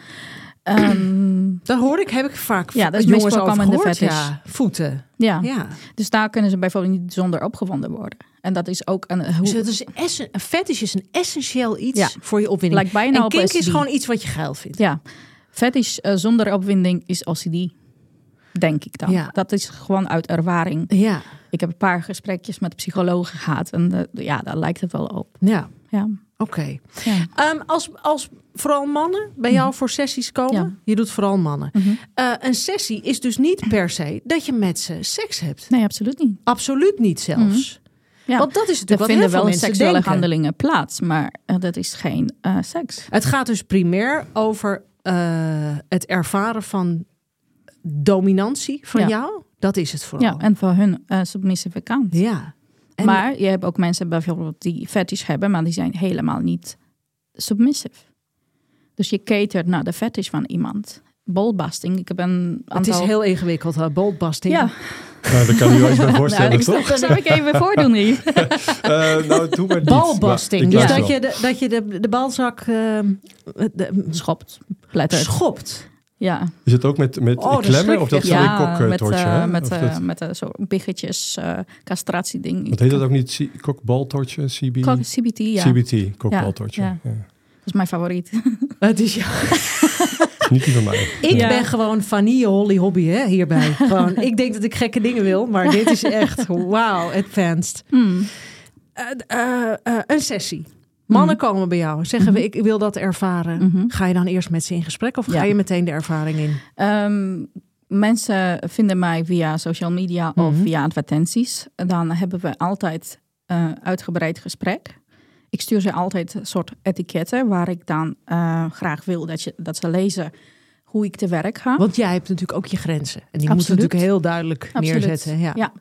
Ehm, <clears throat> Dat hoor ik, heb ik vaak Ja, dat is jongens meest voorkomende gehoord. fetish. Ja, voeten. ja. Ja. dus daar kunnen ze bijvoorbeeld niet zonder opgewonden worden. En dat is ook een... Dus Hoe, het is essen, een fetish is een essentieel iets Ja. voor je opwinding. Lijkt bijna en op kink is gewoon iets wat je geil vindt. ja, fetish eh, zonder opwinding is OCD, denk ik dan. Ja. Dat is gewoon uit ervaring. Ja, Ik heb een paar gesprekjes met psychologen gehad en eh, ja, daar lijkt het wel op. ja. Ja. Oké. Ja. Ehm, als, als vooral mannen bij jou voor sessies komen, Ja. je doet vooral mannen. Mhm. Eh, een sessie is dus niet per se dat je met ze seks hebt. Nee, absoluut niet. Absoluut niet zelfs. Ja. Want dat is Er natuurlijk wat vinden wel seksuele denken. handelingen plaats, maar eh, dat is geen seks. Het gaat dus primair over het ervaren van dominantie van Ja. jou. Dat is het vooral. Ja, en voor hun eh, submissieve kant. Ja. En- Maar je hebt ook mensen bijvoorbeeld die fetish hebben, maar die zijn helemaal niet submissive. Dus je catert naar de fetish van iemand. Ballbusting. Ik heb een het aantal... is heel ingewikkeld, uh, boldbusting. Ja, Nou, dat kan je wel eens bij <laughs> nou, voorstellen, ik toch? dat zal ik even voordoen hier. <laughs> Eh, nou, doe maar niet. Balbasting. Maar Dus dat je, de, dat je de, de balzak eh, de- Schopt. Letterlijk. schopt. Ja. Is het ook met, met Oh, klemmen of dat ik. sorry ja met, tortje? eh, hè? met, eh, dat- met eh, zo biggetjes, eh castratieding. Wat heet dat ook niet? C- Kokbaltortje? CB? Kok- CBT, ja. CBT, kokbaltortje. Ja, Ja, Dat is mijn favoriet. <laughs> Het is ja. <laughs> Niet die van mij. Ik Ja. ben gewoon vanille holly hobby hè, hierbij. <laughs> gewoon, ik denk dat ik gekke dingen wil, maar dit is echt wow, advanced. Eh, eh, eh, een sessie. Mannen komen bij jou, zeggen we ik wil dat ervaren. Mhm. Ga je dan eerst met ze in gesprek of ga je meteen de ervaring in? Ehm, mensen vinden mij via social media of Mhm. via advertenties. Dan hebben we altijd eh uitgebreid gesprek. Ik stuur ze altijd een soort etiketten waar ik dan eh, graag wil dat, je, dat ze lezen hoe ik te werk ga. Want jij hebt natuurlijk ook je grenzen. En die moeten natuurlijk heel duidelijk Absoluut. neerzetten. Ja. Ja.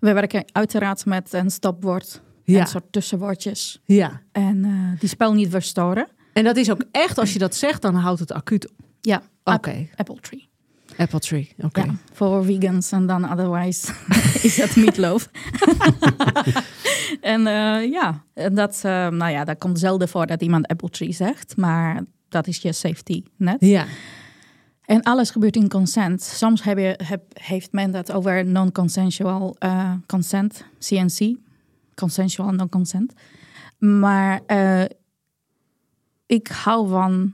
We werken uiteraard met een stopwoord Ja. en soort tussenwoordjes. ja. En eh, die spel niet verstoren. En dat is ook echt, als je dat zegt, dan houdt het acuut. Ja, Oké, ap- apple tree. apple tree. Oké. Ja, voor vegans en dan otherwise <laughs> is dat meatloaf. <laughs> en eh, ja, en dat, eh, nou ja, dat komt zelden voor dat iemand apple tree zegt, maar dat is je safety net. Ja. En alles gebeurt in consent. Soms heb je, heb, heeft men dat over non-consensual eh, consent, CNC, consensual non-consent. Maar eh, ik hou van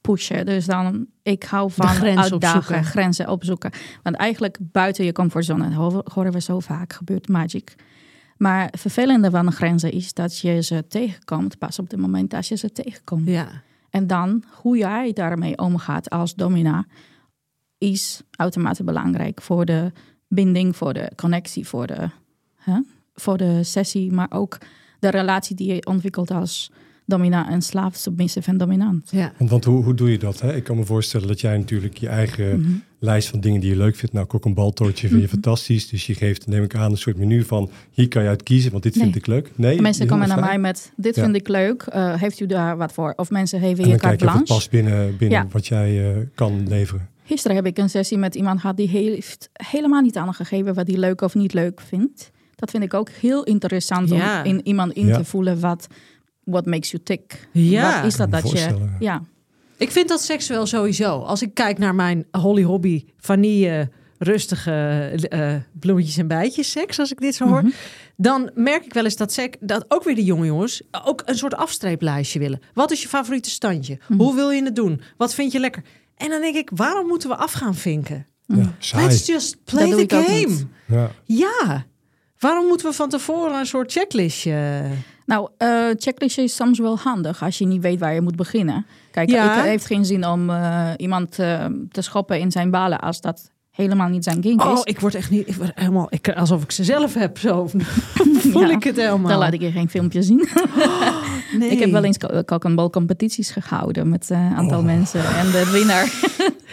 pushen. Dus dan, ik hou van grens uitdagen, opzoeken. grenzen opzoeken. Want eigenlijk buiten je comfortzone, horen- horen we zo vaak, gebeurt magic. Maar het vervelende van de grenzen is dat je ze tegenkomt pas op het moment dat je ze tegenkomt. ja. En dan hoe jij daarmee omgaat als domina is uitermate belangrijk voor de binding, voor de connectie, voor de, hè, voor de sessie, maar ook de relatie die je ontwikkelt als domina en slaaf, submissive en dominant. ja. Want, want hoe, hoe doe je dat? Hè? Ik kan me voorstellen dat jij natuurlijk je eigen Mhm. lijst van dingen die je leuk vindt. Nou, kok een baltoortje vind je Mhm. fantastisch. Dus je geeft, neem ik aan, een soort menu van hier kan je uit kiezen, want dit vind ik leuk. Nee, mensen komen naar mij met, dit Ja. vind ik leuk, eh, heeft u daar wat voor? Of mensen geven En je dan carte blanche. past binnen, binnen Ja. wat jij eh, kan leveren. Gisteren heb ik een sessie met iemand gehad die heeft helemaal niet aangegeven wat hij leuk of niet leuk vindt. Dat vind ik ook heel interessant Ja. om in iemand in Ja. te voelen wat what makes you tick. Ja. Wat is dat dat je... Ja, Ik vind dat seksueel sowieso. Als ik kijk naar mijn Holly Hobby, vanille, rustige eh, bloemetjes en bijtjes seks, als ik dit zo hoor, Mhm. dan merk ik wel eens dat seks, dat ook weer de jonge jongens ook een soort afstreeplijstje willen. Wat is je favoriete standje? Mhm. Hoe wil je het doen? Wat vind je lekker? En dan denk ik, waarom moeten we af gaan vinken? Ja. Let's just play the game. Ja. Ja. Waarom moeten we van tevoren een soort checklistje? Nou, eh checklistje is soms wel handig als je niet weet waar je moet beginnen. Kijk, Ja. het heeft geen zin om eh, iemand eh, te schoppen in zijn balen als dat helemaal niet zijn kink Oh, is. ik word echt niet, ik word helemaal, ik, alsof ik ze zelf heb. Zo <laughs> voel Ja. ik het helemaal. Dan laat ik je geen filmpje zien. <laughs> Nee. Ik heb wel eens en bal competities gehouden met een aantal Oh. mensen. En de winnaar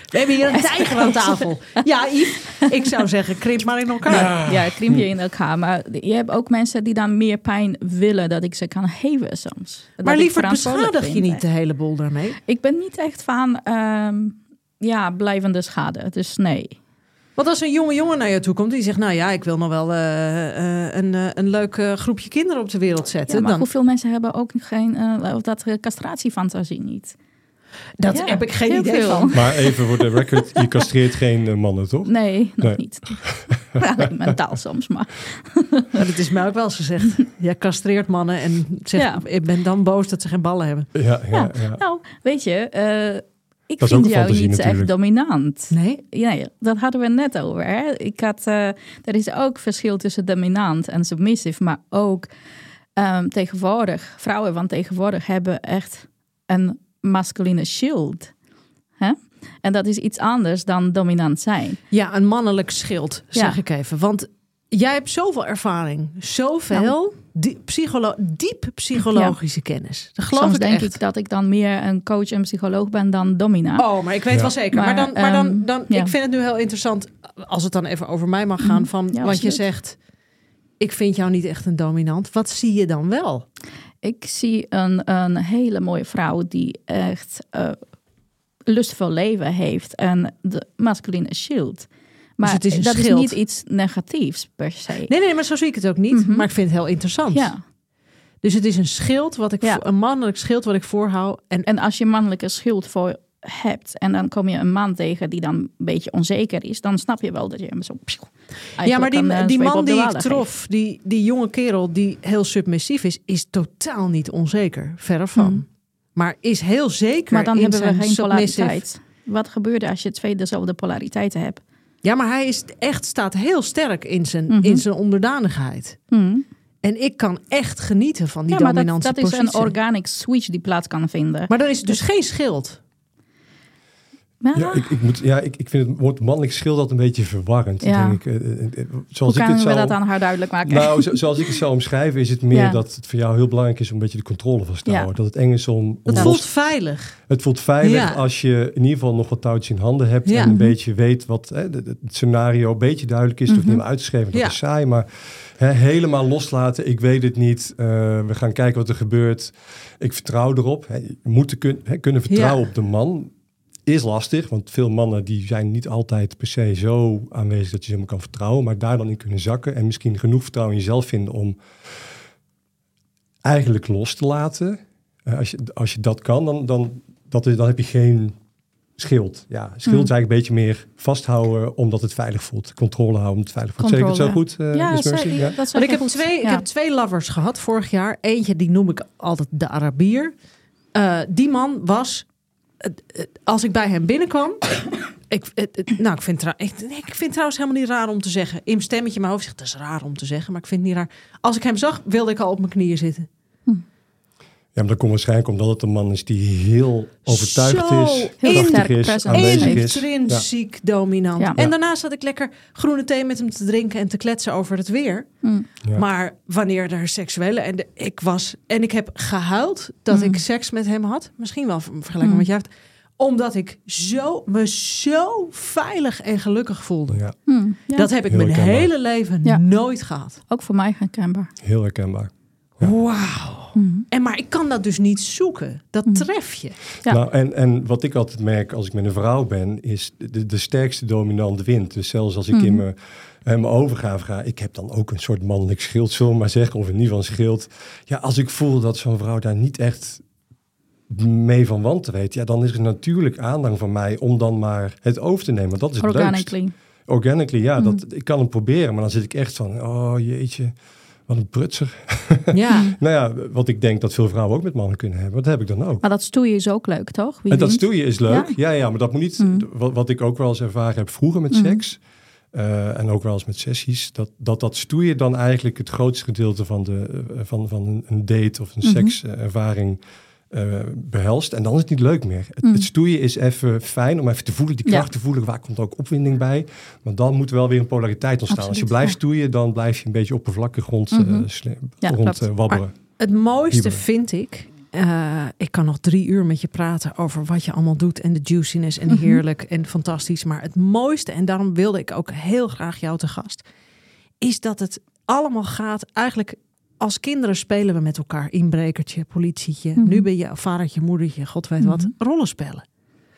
We hebben hier een <laughs> tijger aan tafel. Ja, Yves, ik zou zeggen, krimp maar in elkaar. Ja, krimp je in elkaar. Maar je hebt ook mensen die dan meer pijn willen dat ik ze kan geven soms. Dat Maar liever beschadig je niet de hele boel daarmee. Ik ben niet echt van ehm, ja, blijvende schade. Dus nee. Want als een jonge jongen naar je toe komt die zegt... nou ja, ik wil nog wel eh, eh, een, eh, een leuk eh, groepje kinderen op de wereld zetten. Ja, maar dan... hoeveel mensen hebben ook geen, eh, of dat castratiefantasie niet? Dat Ja, heb ik geen heel idee veel. van. Maar even voor de record, je castreert geen mannen, toch? Nee, nog Nee. niet. <laughs> Alleen mentaal soms, maar... <laughs> Maar dat is mij ook wel eens gezegd. Jij castreert mannen en zegt, Ja. ik ben dan boos dat ze geen ballen hebben. Ja, ja, Ja, ja. Nou, weet je, eh, ik Dat is ook vind jou niet natuurlijk. echt dominant. Nee? Ja, ja, dat hadden we net over. Hè? Ik had, eh, er is ook verschil tussen dominant en submissive, maar ook ehm, tegenwoordig, vrouwen van tegenwoordig hebben echt een masculine shield. Hè? En dat is iets anders dan dominant zijn. Ja, een mannelijk schild, zeg Ja. ik even. Want jij hebt zoveel ervaring, zoveel die- psycholo- diep psychologische kennis. Dat geloof Soms ik denk echt. ik dat ik dan meer een coach en psycholoog ben dan dominant. Oh, maar ik weet Ja. wel zeker. Maar, Maar, dan, maar dan, ehm, dan ja. ik vind het nu heel interessant, als het dan even over mij mag gaan, van, Ja, want je zegt, ik vind jou niet echt een dominant. Wat zie je dan wel? Ik zie een, een hele mooie vrouw die echt eh lustvol leven heeft en de masculine shield. Maar het is een dat schild. is niet iets negatiefs per se. Nee, nee, maar zo zie ik het ook niet. Mhm. Maar ik vind het heel interessant. Ja. Dus het is een schild, wat ik Ja. een mannelijk schild wat ik voorhoud. En, En als je mannelijke schild voor hebt en dan kom je een man tegen die dan een beetje onzeker is, dan snap je wel dat je hem zo. ja, maar die, een, eh, die man die ik geeft. trof, die, die jonge kerel die heel submissief is, is totaal niet onzeker. Verre van. Mhm. Maar is heel zeker. Maar dan hebben we geen submissive- polariteit. Wat gebeurt er als je twee dezelfde polariteiten hebt? Ja, maar hij is echt, staat heel sterk in zijn, Mhm. in zijn onderdanigheid. Hmm. En ik kan echt genieten van die Ja, maar dat, dominantie dat is een positie. organic switch die plaats kan vinden. Maar dan is dus geen schild. Ja, Ja, ik, ik, moet, ja ik, ik vind het woord mannelijk schild dat een beetje verwarrend. Ja. Denk ik. Eh, eh, eh, Hoe Zoals ik het we zou, dat aan haar duidelijk maken? Nou, zo- <laughs> zoals ik het zou omschrijven, is het meer Ja. dat het voor jou heel belangrijk is om een beetje de controle vast te Ja. houden. Dat het eng is om. om Het los- voelt veilig. het voelt veilig Ja. als je in ieder geval nog wat touwtjes in handen hebt. Ja. En een Mhm. beetje weet wat hè, het scenario een beetje duidelijk is. Het hoeft Mhm. niet meer uit te schrijven, dat Ja. is saai. Maar hè, helemaal loslaten, ik weet het niet. eh, we gaan kijken wat er gebeurt. Ik vertrouw erop. Hè, je moet te kun, hè, kunnen vertrouwen Ja. op de man. Is lastig, want veel mannen die zijn niet altijd per se zo aanwezig dat je ze helemaal kan vertrouwen. Maar daar dan in kunnen zakken en misschien genoeg vertrouwen in jezelf vinden om eigenlijk los te laten. Eh, als, je, als je dat kan, dan, dan, dat is, dan heb je geen schild. Ja, schild Hmm. is eigenlijk een beetje meer vasthouden omdat het veilig voelt. Controle houden omdat het veilig voelt. Het zo goed, eh, ja, zeker. Ja? dat Want ik heb, goed. twee, ik heb twee lovers gehad vorig jaar. Eentje, die noem ik altijd de Arabier. Eh, die man was, als ik bij hem binnenkwam... ik, nou, ik vind, ik, ik vind trouwens helemaal niet raar om te zeggen. In mijn stemmetje mijn hoofd zegt, dat is raar om te zeggen. Maar ik vind het niet raar. Als ik hem zag, wilde ik al op mijn knieën zitten. Ja, maar dat komt waarschijnlijk omdat het een man is die heel overtuigd Zo is, Heel krachtig is, aanwezig heeft. is. Ja. Intrinsiek dominant. Ja. En Ja. daarnaast zat ik lekker groene thee met hem te drinken en te kletsen over het weer. Ja. Maar wanneer er seksuele en de- ik was en ik heb gehuild dat Mm. ik seks met hem had, misschien wel ver- vergelijkbaar Mm. met jij, hebt, omdat ik zo me zo veilig en gelukkig voelde. Ja, Hmm, ja. Dat heb ik Heel mijn herkenbaar. hele leven Ja. nooit gehad. Ook voor mij herkenbaar. heel herkenbaar. Ja. Wauw. Hmm. En maar ik kan dat dus niet zoeken. Dat Mm. tref je. Ja. Nou, en, en wat ik altijd merk als ik met een vrouw ben, is de, de sterkste dominant wint. Dus zelfs als ik in Mhm. mijn, in mijn overgave ga, ik heb dan ook een soort mannelijk schild, zullen we maar zeggen, of in ieder geval een schild. Ja, als ik voel dat zo'n vrouw daar niet echt mee van want te weet, ja, dan is er natuurlijk aandrang van mij om dan maar het over te nemen. Want dat is het leukst. Organically. Organically, ja, Mhm. dat, ik kan het proberen, maar dan zit ik echt van, oh jeetje, wat een prutser. Ja. <laughs> nou ja, wat ik denk dat veel vrouwen ook met mannen kunnen hebben, dat heb ik dan ook. Maar dat stoeien is ook leuk, toch? Wie En dat stoeien is leuk. Ja. Ja, ja, maar dat moet niet. Mm. Wat, wat ik ook wel eens ervaren heb vroeger met Mm. seks. eh, en ook wel eens met sessies. Dat, dat dat stoeien dan eigenlijk het grootste gedeelte van, de, eh, van, van een, een date of een Mhm. sekservaring eh, behelst. En dan is het niet leuk meer. Het, Mm. het stoeien is even fijn om even te voelen, die Ja. kracht te voelen. Waar komt ook opwinding bij? Maar dan moet wel weer een polariteit ontstaan. Als je blijft ja. stoeien, dan blijf je een beetje oppervlakkig rond, Ja, rond eh. Het mooiste vind ik. ik kan nog drie uur met je praten over wat je allemaal doet en de juiciness en Mhm. heerlijk en fantastisch. Maar het mooiste, en daarom wilde ik ook heel graag jou te gast, is dat het allemaal gaat eigenlijk. Als kinderen spelen we met elkaar inbrekertje, politietje. Mhm. Nu ben je vadertje, moedertje, god weet wat, Mhm. rollenspellen.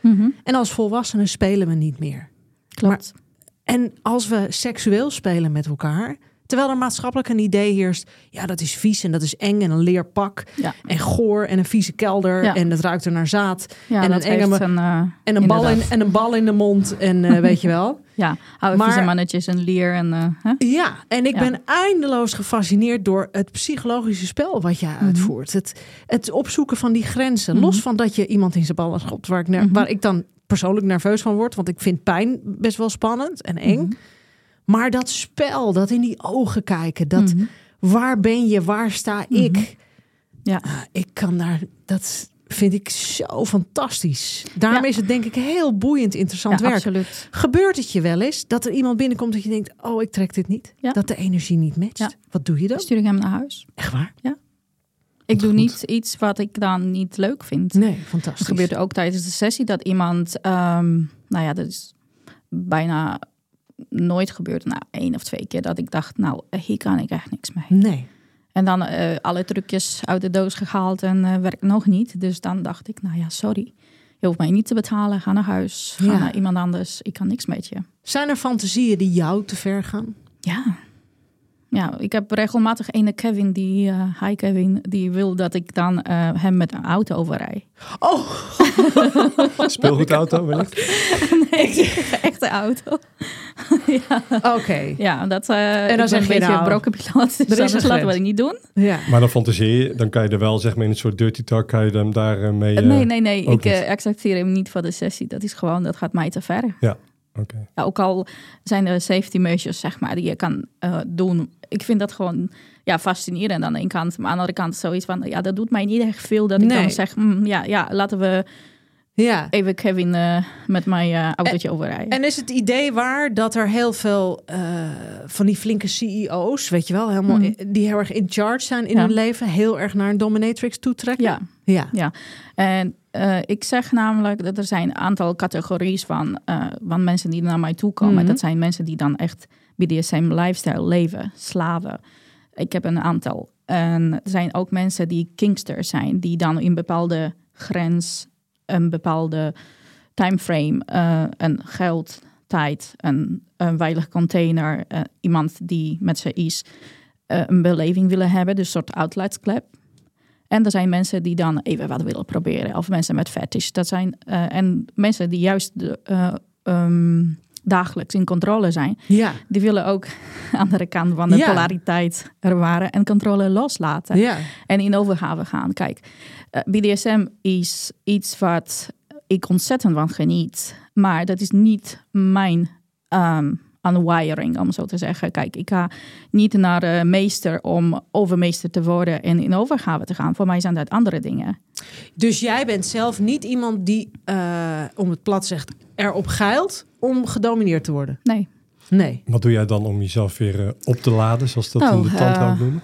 Mhm. En als volwassenen spelen we niet meer. Klopt. En als we seksueel spelen met elkaar, Terwijl er maatschappelijk een idee heerst. Ja, dat is vies en dat is eng en een leerpak. Ja. En goor en een vieze kelder. Ja. En het ruikt er naar zaad. Ja, en dat een enge heeft een, eh, En een, bal in, en een bal in de mond. En eh, <laughs> weet je wel. Ja, oude Maar- vieze mannetjes en leer en... eh, hè? Ja, en ik ben eindeloos gefascineerd door het psychologische spel wat jij Mhm. uitvoert. Het, het opzoeken van die grenzen. Los van dat je iemand in zijn ballen schopt, waar ik, Mhm. waar ik dan persoonlijk nerveus van word. Want ik vind pijn best wel spannend en eng. Mhm. Maar dat spel, dat in die ogen kijken, dat Mhm. waar ben je, waar sta ik? Ja. Ah, ik kan daar, dat vind ik zo fantastisch. Daarom Ja. is het denk ik heel boeiend, interessant ja, werk. absoluut. Gebeurt het je wel eens dat er iemand binnenkomt dat je denkt: Oh, ik trek dit niet? Ja. Dat de energie niet matcht? Ja. Wat doe je dan? Stuur ik hem naar huis. Echt waar? Ik doe goed. niet iets wat ik dan niet leuk vind. Nee, Het fantastisch. gebeurt ook tijdens de sessie dat iemand, ehm, nou ja, dat is bijna nooit gebeurd. Nou, één of twee keer dat ik dacht, nou, hier kan ik echt niks mee. Nee. En dan eh, alle trucjes uit de doos gehaald en eh, werkt nog niet. Dus dan dacht ik, nou ja, sorry. Je hoeft mij niet te betalen. Ga naar huis. Ga Ja. naar iemand anders. Ik kan niks met je. Zijn er fantasieën die jou te ver gaan? Ja. Ja, ik heb regelmatig ene Kevin, die, eh hi Kevin, die wil dat ik dan eh, hem met een auto overrij. Oh, <laughs> Speelgoedauto wellicht. <laughs> Nee, echte auto. <laughs> oké. Ja, dat eh En dan een je beetje nou, broken piloot. Dus is dat een laten we niet doen. Ja. Maar dan fantaseer je, dan kan je er wel zeg maar in een soort dirty talk, kan je hem daar eh, mee... nee, nee, nee. Ik accepteer hem niet voor de sessie. Dat is gewoon, dat gaat mij te ver. Oké. Ja, ook al zijn er safety measures, zeg maar, die je kan eh, doen. Ik vind dat gewoon ja, fascinerend aan de ene kant. Maar aan de andere kant zoiets van, ja, dat doet mij niet echt veel. Dat ik dan zeg, mm, ja, ja, laten we ja. even Kevin eh, met mijn eh, autootje overrijden. En is het idee waar dat er heel veel eh, van die flinke CEO's, weet je wel, helemaal, Mhm. die heel erg in charge zijn in Ja. hun leven, heel erg naar een dominatrix toetrekken? ja, Ja. ja. En ik zeg namelijk dat er zijn een aantal categorieën van, van mensen die naar mij toe komen. Mhm. Dat zijn mensen die dan echt BDSM lifestyle leven, slaven. Ik heb een aantal. En er zijn ook mensen die kinksters zijn, die dan in bepaalde grens, een bepaalde timeframe, eh een geld, tijd, een, een veilig container, eh, iemand die met ze is, eh, een beleving willen hebben, dus een soort outletklep. En er zijn mensen die dan even wat willen proberen, of mensen met fetish. Dat zijn, en mensen die juist de, eh, ehm, dagelijks in controle zijn, Ja. die willen ook <laughs> aan de kant van de Ja. polariteit ervaren en controle loslaten. Ja. En in overgave gaan. Kijk, eh, BDSM is iets wat ik ontzettend van geniet. Maar dat is niet mijn ehm unwiring, om zo te zeggen. Kijk, ik ga niet naar de meester om overmeester te worden en in overgave te gaan. Voor mij zijn dat andere dingen. Dus jij bent zelf niet iemand die, eh, om het plat zegt, erop geilt om gedomineerd te worden? Nee. Nee. Wat doe jij dan om jezelf weer eh, op te laden, zoals dat Nou, in de tandhoud eh, noemen?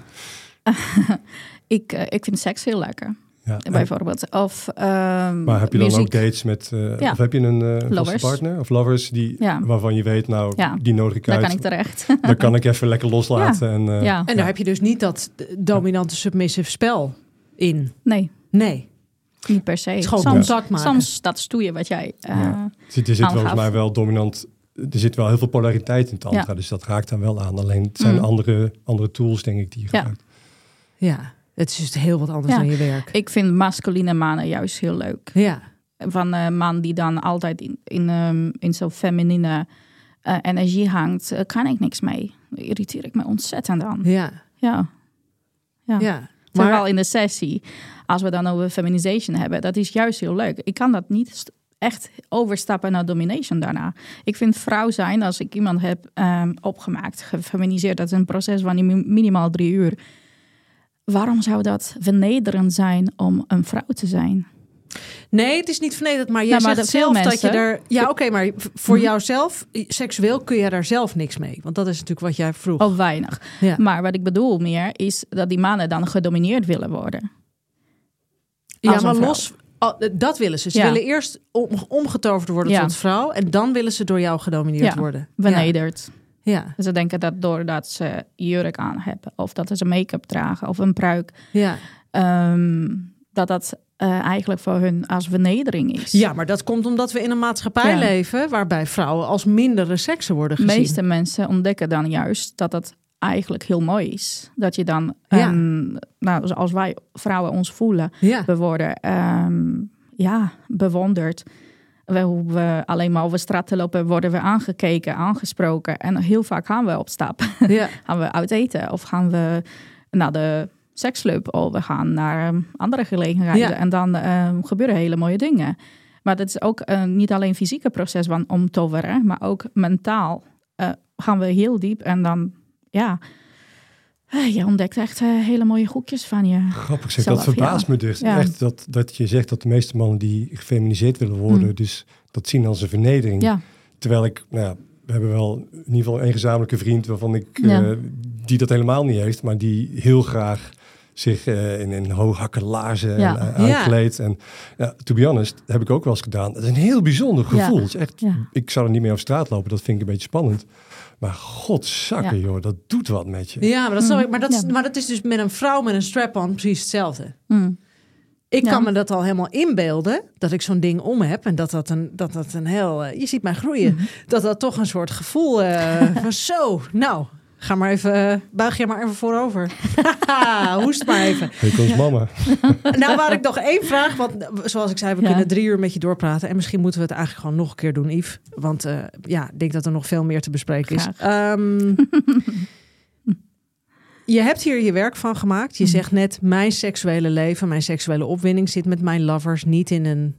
<laughs> Ik, eh, ik vind seks heel lekker, Ja. en- bijvoorbeeld. Of, ehm, maar heb je dan muziek. ook dates met, Ja. of heb je een partner of lovers die, Ja. waarvan je weet, nou, Ja. die nodig ik Daar kan ik terecht. <laughs> Dan kan ik even lekker loslaten. En, eh, ja, En daar heb je dus niet dat dominante submissive spel in. nee, Nee. Niet per se. Het is gewoon soms, maken. soms dat stoeien wat jij... eh, Ja. Zit, er zit volgens mij wel dominant. Er zit wel heel veel polariteit in tantra, Ja. dus dat raakt dan wel aan. Alleen het zijn Mm. andere, andere tools, denk ik, die je Ja. gebruikt. Ja. Het is dus heel wat anders Ja. dan je werk. Ik vind masculine mannen juist heel leuk. Ja. Van een man die dan altijd in, in, ehm, in zo'n feminine eh, energie hangt, eh, kan ik niks mee. Daar irriteer ik me ontzettend aan. Ja. Ja. Ja. Ja. Maar in de sessie, als we dan over feminization hebben, dat is juist heel leuk. Ik kan dat niet echt overstappen naar domination daarna. Ik vind vrouw zijn, als ik iemand heb ehm, opgemaakt, gefeminiseerd, dat is een proces van mi- minimaal drie uur. Waarom zou dat vernederend zijn om een vrouw te zijn? Nee, het is niet vernederd, maar jij Nou, maar zegt zelf dat je er... Ja, oké, maar voor Mhm. jouzelf, seksueel, kun je daar zelf niks mee. Want dat is natuurlijk wat jij vroeg. Of weinig. Ja. Maar wat ik bedoel meer is dat die mannen dan gedomineerd willen worden. Ja, als maar los... oh, dat willen ze. Ze Ja. willen eerst om, omgetoverd worden Ja. tot vrouw. En dan willen ze door jou gedomineerd worden. Vernederd. Ja, Ze denken dat doordat ze jurk aan hebben, of dat ze make-up dragen, of een pruik, ja. ehm, dat dat eh, eigenlijk voor hun als vernedering is. ja, maar dat komt omdat we in een maatschappij Ja. leven... waarbij vrouwen als mindere seksen worden De gezien. meeste mensen ontdekken dan juist dat dat eigenlijk heel mooi is. Dat je dan, Ja. ehm, nou, zoals wij vrouwen ons voelen, Ja. we worden ehm, ja, bewonderd. We, hoe we alleen maar over straat te lopen, worden we aangekeken, aangesproken. En heel vaak gaan we op stap. Ja. <laughs> gaan we uit eten of gaan we naar de seksclub of we gaan naar ehm, andere gelegenheden. Ja. En dan ehm, gebeuren hele mooie dingen. Maar dat is ook eh, niet alleen fysieke proces van om toveren, maar ook mentaal eh, gaan we heel diep en dan, ja, eh, je ontdekt echt hele mooie goedjes van je. Grappig zeg, Zelf, dat verbaast ja. me dus. Ja. Echt dat, dat je zegt dat de meeste mannen die gefeminiseerd willen worden, Mm. dus dat zien als een vernedering. Ja, Terwijl ik, nou ja, we hebben wel in ieder geval een gezamenlijke vriend waarvan ik, Ja. eh, die dat helemaal niet heeft, maar die heel graag zich eh, in, in hooghakken laarzen Ja. en, eh. En ja, to be honest, heb ik ook wel eens gedaan. Het is een heel bijzonder Ja. gevoel. Het is echt, Ja. Ik zou er niet mee op straat lopen, dat vind ik een beetje spannend. Maar godzakken, Ja. joh, dat doet wat met je. Ja, maar dat, ik. Maar, dat, is- Ja. maar dat is dus met een vrouw met een strap-on precies hetzelfde. Mm. Ik Ja. kan me dat al helemaal inbeelden, dat ik zo'n ding om heb. En dat dat een, dat dat een heel... eh, je ziet mij groeien. Mhm. Dat dat toch een soort gevoel eh, <laughs> van zo, nou... Ga maar even, eh, buig je maar even voorover. Haha, <laughs> Hoest maar even. Ik ons mama. <laughs> Nou, waar ik nog één vraag, want eh, zoals ik zei, we Ja. kunnen drie uur met je doorpraten. En misschien moeten we het eigenlijk gewoon nog een keer doen, Yves. Want eh, ja, ik denk dat er nog veel meer te bespreken is. Ehm, <laughs> je hebt hier je werk van gemaakt. Je Mhm. zegt net, mijn seksuele leven, mijn seksuele opwinding zit met mijn lovers niet in, een,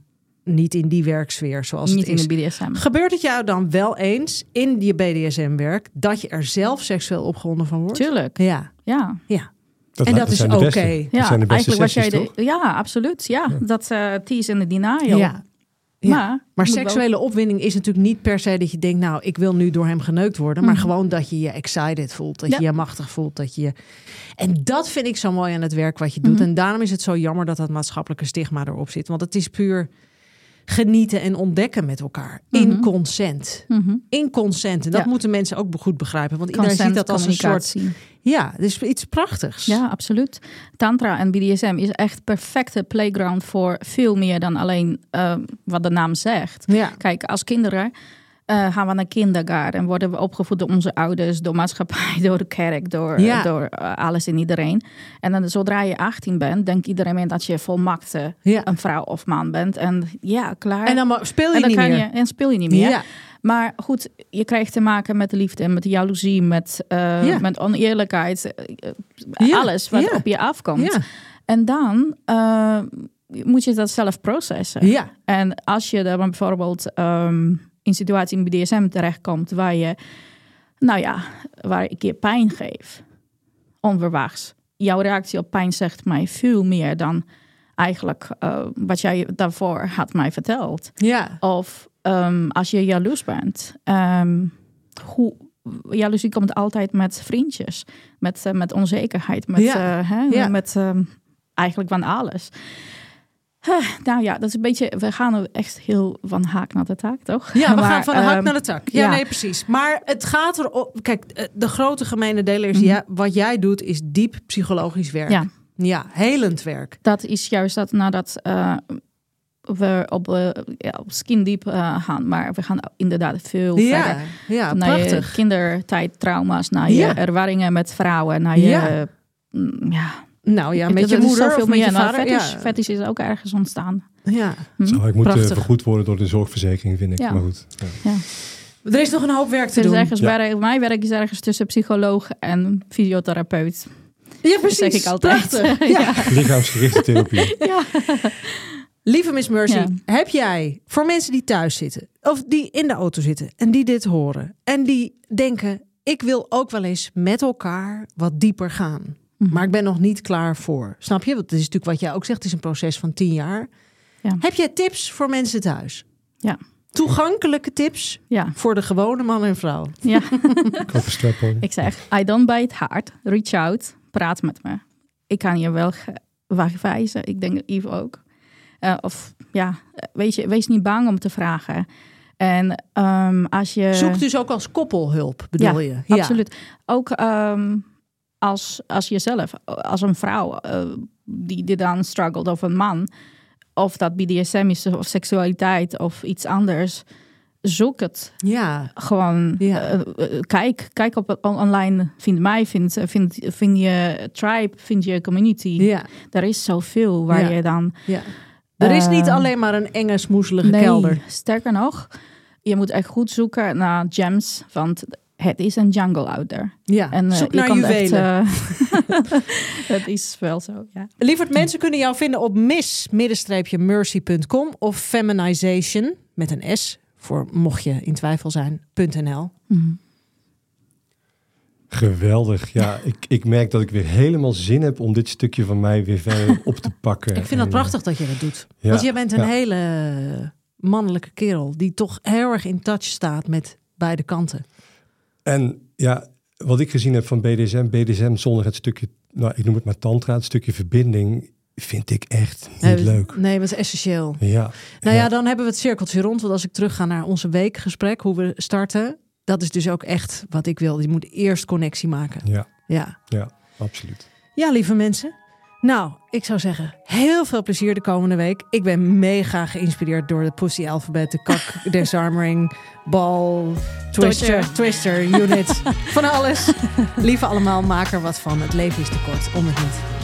niet in die werksfeer zoals Niet het is. in de BDSM. Gebeurt het jou dan wel eens in je BDSM-werk dat je er zelf seksueel opgewonden van wordt? Tuurlijk, Ja, ja. ja. Dat, En dat is oké. Dat Ja, zijn de beste eigenlijk sessies, jij toch? de, Ja, absoluut. Ja, dat eh tease en de denial. ja. Ja. Maar, Maar moet wel- seksuele opwinding is natuurlijk niet per se dat je denkt, nou, ik wil nu door hem geneukt worden. Maar Mhm. gewoon dat je je excited voelt, dat Ja. je je machtig voelt. Dat je... En dat vind ik zo mooi aan het werk wat je doet. Mhm. En daarom is het zo jammer dat dat maatschappelijke stigma erop zit. Want het is puur genieten en ontdekken met elkaar. In Mhm. consent. Mhm. In consent. En dat Ja. moeten mensen ook goed begrijpen. Want iedereen ziet Consent, dat als een soort... Ja, het is iets prachtigs. Ja, absoluut. Tantra en BDSM is echt perfecte playground voor veel meer dan alleen eh, wat de naam zegt. Ja. Kijk, als kinderen eh, gaan we naar kindergarten en worden we opgevoed door onze ouders, door maatschappij, <laughs> door de kerk, door, Ja. door eh, alles en iedereen. En dan zodra je 18 bent, denkt iedereen dat je volmaakte Ja. een vrouw of man bent. En ja, klaar. En dan speel je En dan niet kan meer. je en speel je niet meer. Ja. Maar goed, je krijgt te maken met liefde, met jaloezie, met, eh, met oneerlijkheid. alles wat op je afkomt. En dan moet je dat zelf processen. Ja. En als je dan bijvoorbeeld ehm, in situatie in BDSM terechtkomt waar je, nou ja, waar ik je pijn geef, onverwachts. Jouw reactie op pijn zegt mij veel meer dan eigenlijk eh, wat jij daarvoor had mij verteld. Ja. Of ehm, als je jaloers bent. ehm, hoe, jaloezie komt altijd met vriendjes. Met, eh, met onzekerheid. Met, Ja, eh, hè, ja. met ehm, eigenlijk van alles. Huh, nou ja, dat is een beetje... We gaan er echt heel van haak naar de taak, toch? Ja, we <laughs> Maar, gaan van de hak ehm, naar de tak. Ja, ja. nee, precies. Maar het gaat erop. Kijk, eh, de grote gemene deler is: Mhm. ja, wat jij doet is diep psychologisch werk. Ja. ja helend werk. Dat is juist dat nadat eh, we op, eh, ja, op skin diep eh, gaan. Maar we gaan inderdaad veel Ja, verder. ja, naar je prachtig. kindertijdtrauma's, naar je ervaringen met vrouwen, naar je... Ja. Nou ja, Het- met je moeder zoveel of met je vader. fetish, ja. fetish is ook ergens ontstaan. ja. Hm? Zou ik moeten Prachtig. vergoed worden door de zorgverzekering, vind ik. Ja. Maar goed. Ja. Er is nog een hoop werk te Er is doen. ergens Ja. werk, mijn werk is ergens tussen psycholoog en fysiotherapeut. Ja, precies. zeg ik altijd. Prachtig. <laughs> Ja. Lichaamsgerichte therapie. <laughs> Ja. Lieve Miss Mercy, Ja. heb jij voor mensen die thuis zitten of die in de auto zitten en die dit horen en die denken: ik wil ook wel eens met elkaar wat dieper gaan, Mhm. maar ik ben nog niet klaar voor. Snap je? Want het is natuurlijk wat jij ook zegt: het is een proces van tien jaar. Ja. Heb jij tips voor mensen thuis? Ja. Toegankelijke tips Ja. voor de gewone man en vrouw. ja, ik zeg, I don't bite hard, reach out, praat met me. Ik kan je wel wegwijzen, ik denk Yves ook. Eh, of ja, weet je, wees niet bang om te vragen. En ehm, als je... Zoek dus ook als koppelhulp, bedoel je? Ja. Absoluut. Ook ehm, als, als jezelf, als een vrouw eh, die, die dan struggelt, of een man, of dat BDSM is of seksualiteit of iets anders. zoek het. Ja. Gewoon Ja. eh, eh, kijk, kijk op online. Vind mij, vind, vind, vind je tribe, vind je community. Ja. Er is zoveel waar Ja. je dan. ja. Er is niet alleen maar een enge, smoezelige nee, kelder. sterker nog, je moet echt goed zoeken naar gems, want het is een jungle out there. Ja. En eh, Zoek je naar kan juwelen. Echt, eh, <laughs> <laughs> het is wel zo, ja. Lieverd, mensen kunnen jou vinden op miss-mercy.com of feminization met een S voor mocht je in twijfel zijn.nl. Mhm. Geweldig. Ja, <laughs> ik, ik merk dat ik weer helemaal zin heb om dit stukje van mij weer verder op te pakken. Ik vind dat prachtig dat je dat doet. ja, Want jij bent een ja. hele mannelijke kerel die toch heel erg in touch staat met beide kanten. En ja, wat ik gezien heb van BDSM, BDSM zonder het stukje, nou ik noem het maar tantra, het stukje verbinding, vind ik echt niet Nee, leuk. Nee, dat is essentieel. Ja. Nou ja, Ja. dan hebben we het cirkeltje rond. Want als ik terug ga naar onze weekgesprek, hoe we starten, dat is dus ook echt wat ik wil. Je moet eerst connectie maken. Ja, Ja. ja, absoluut. Ja, lieve mensen. Nou, ik zou zeggen, heel veel plezier de komende week. Ik ben mega geïnspireerd door de Pussy Alphabet, de kak, <laughs> disarming, bal, twister, twister, unit. <laughs> Van alles. Lieve allemaal, maak er wat van. Het leven is te kort om het niet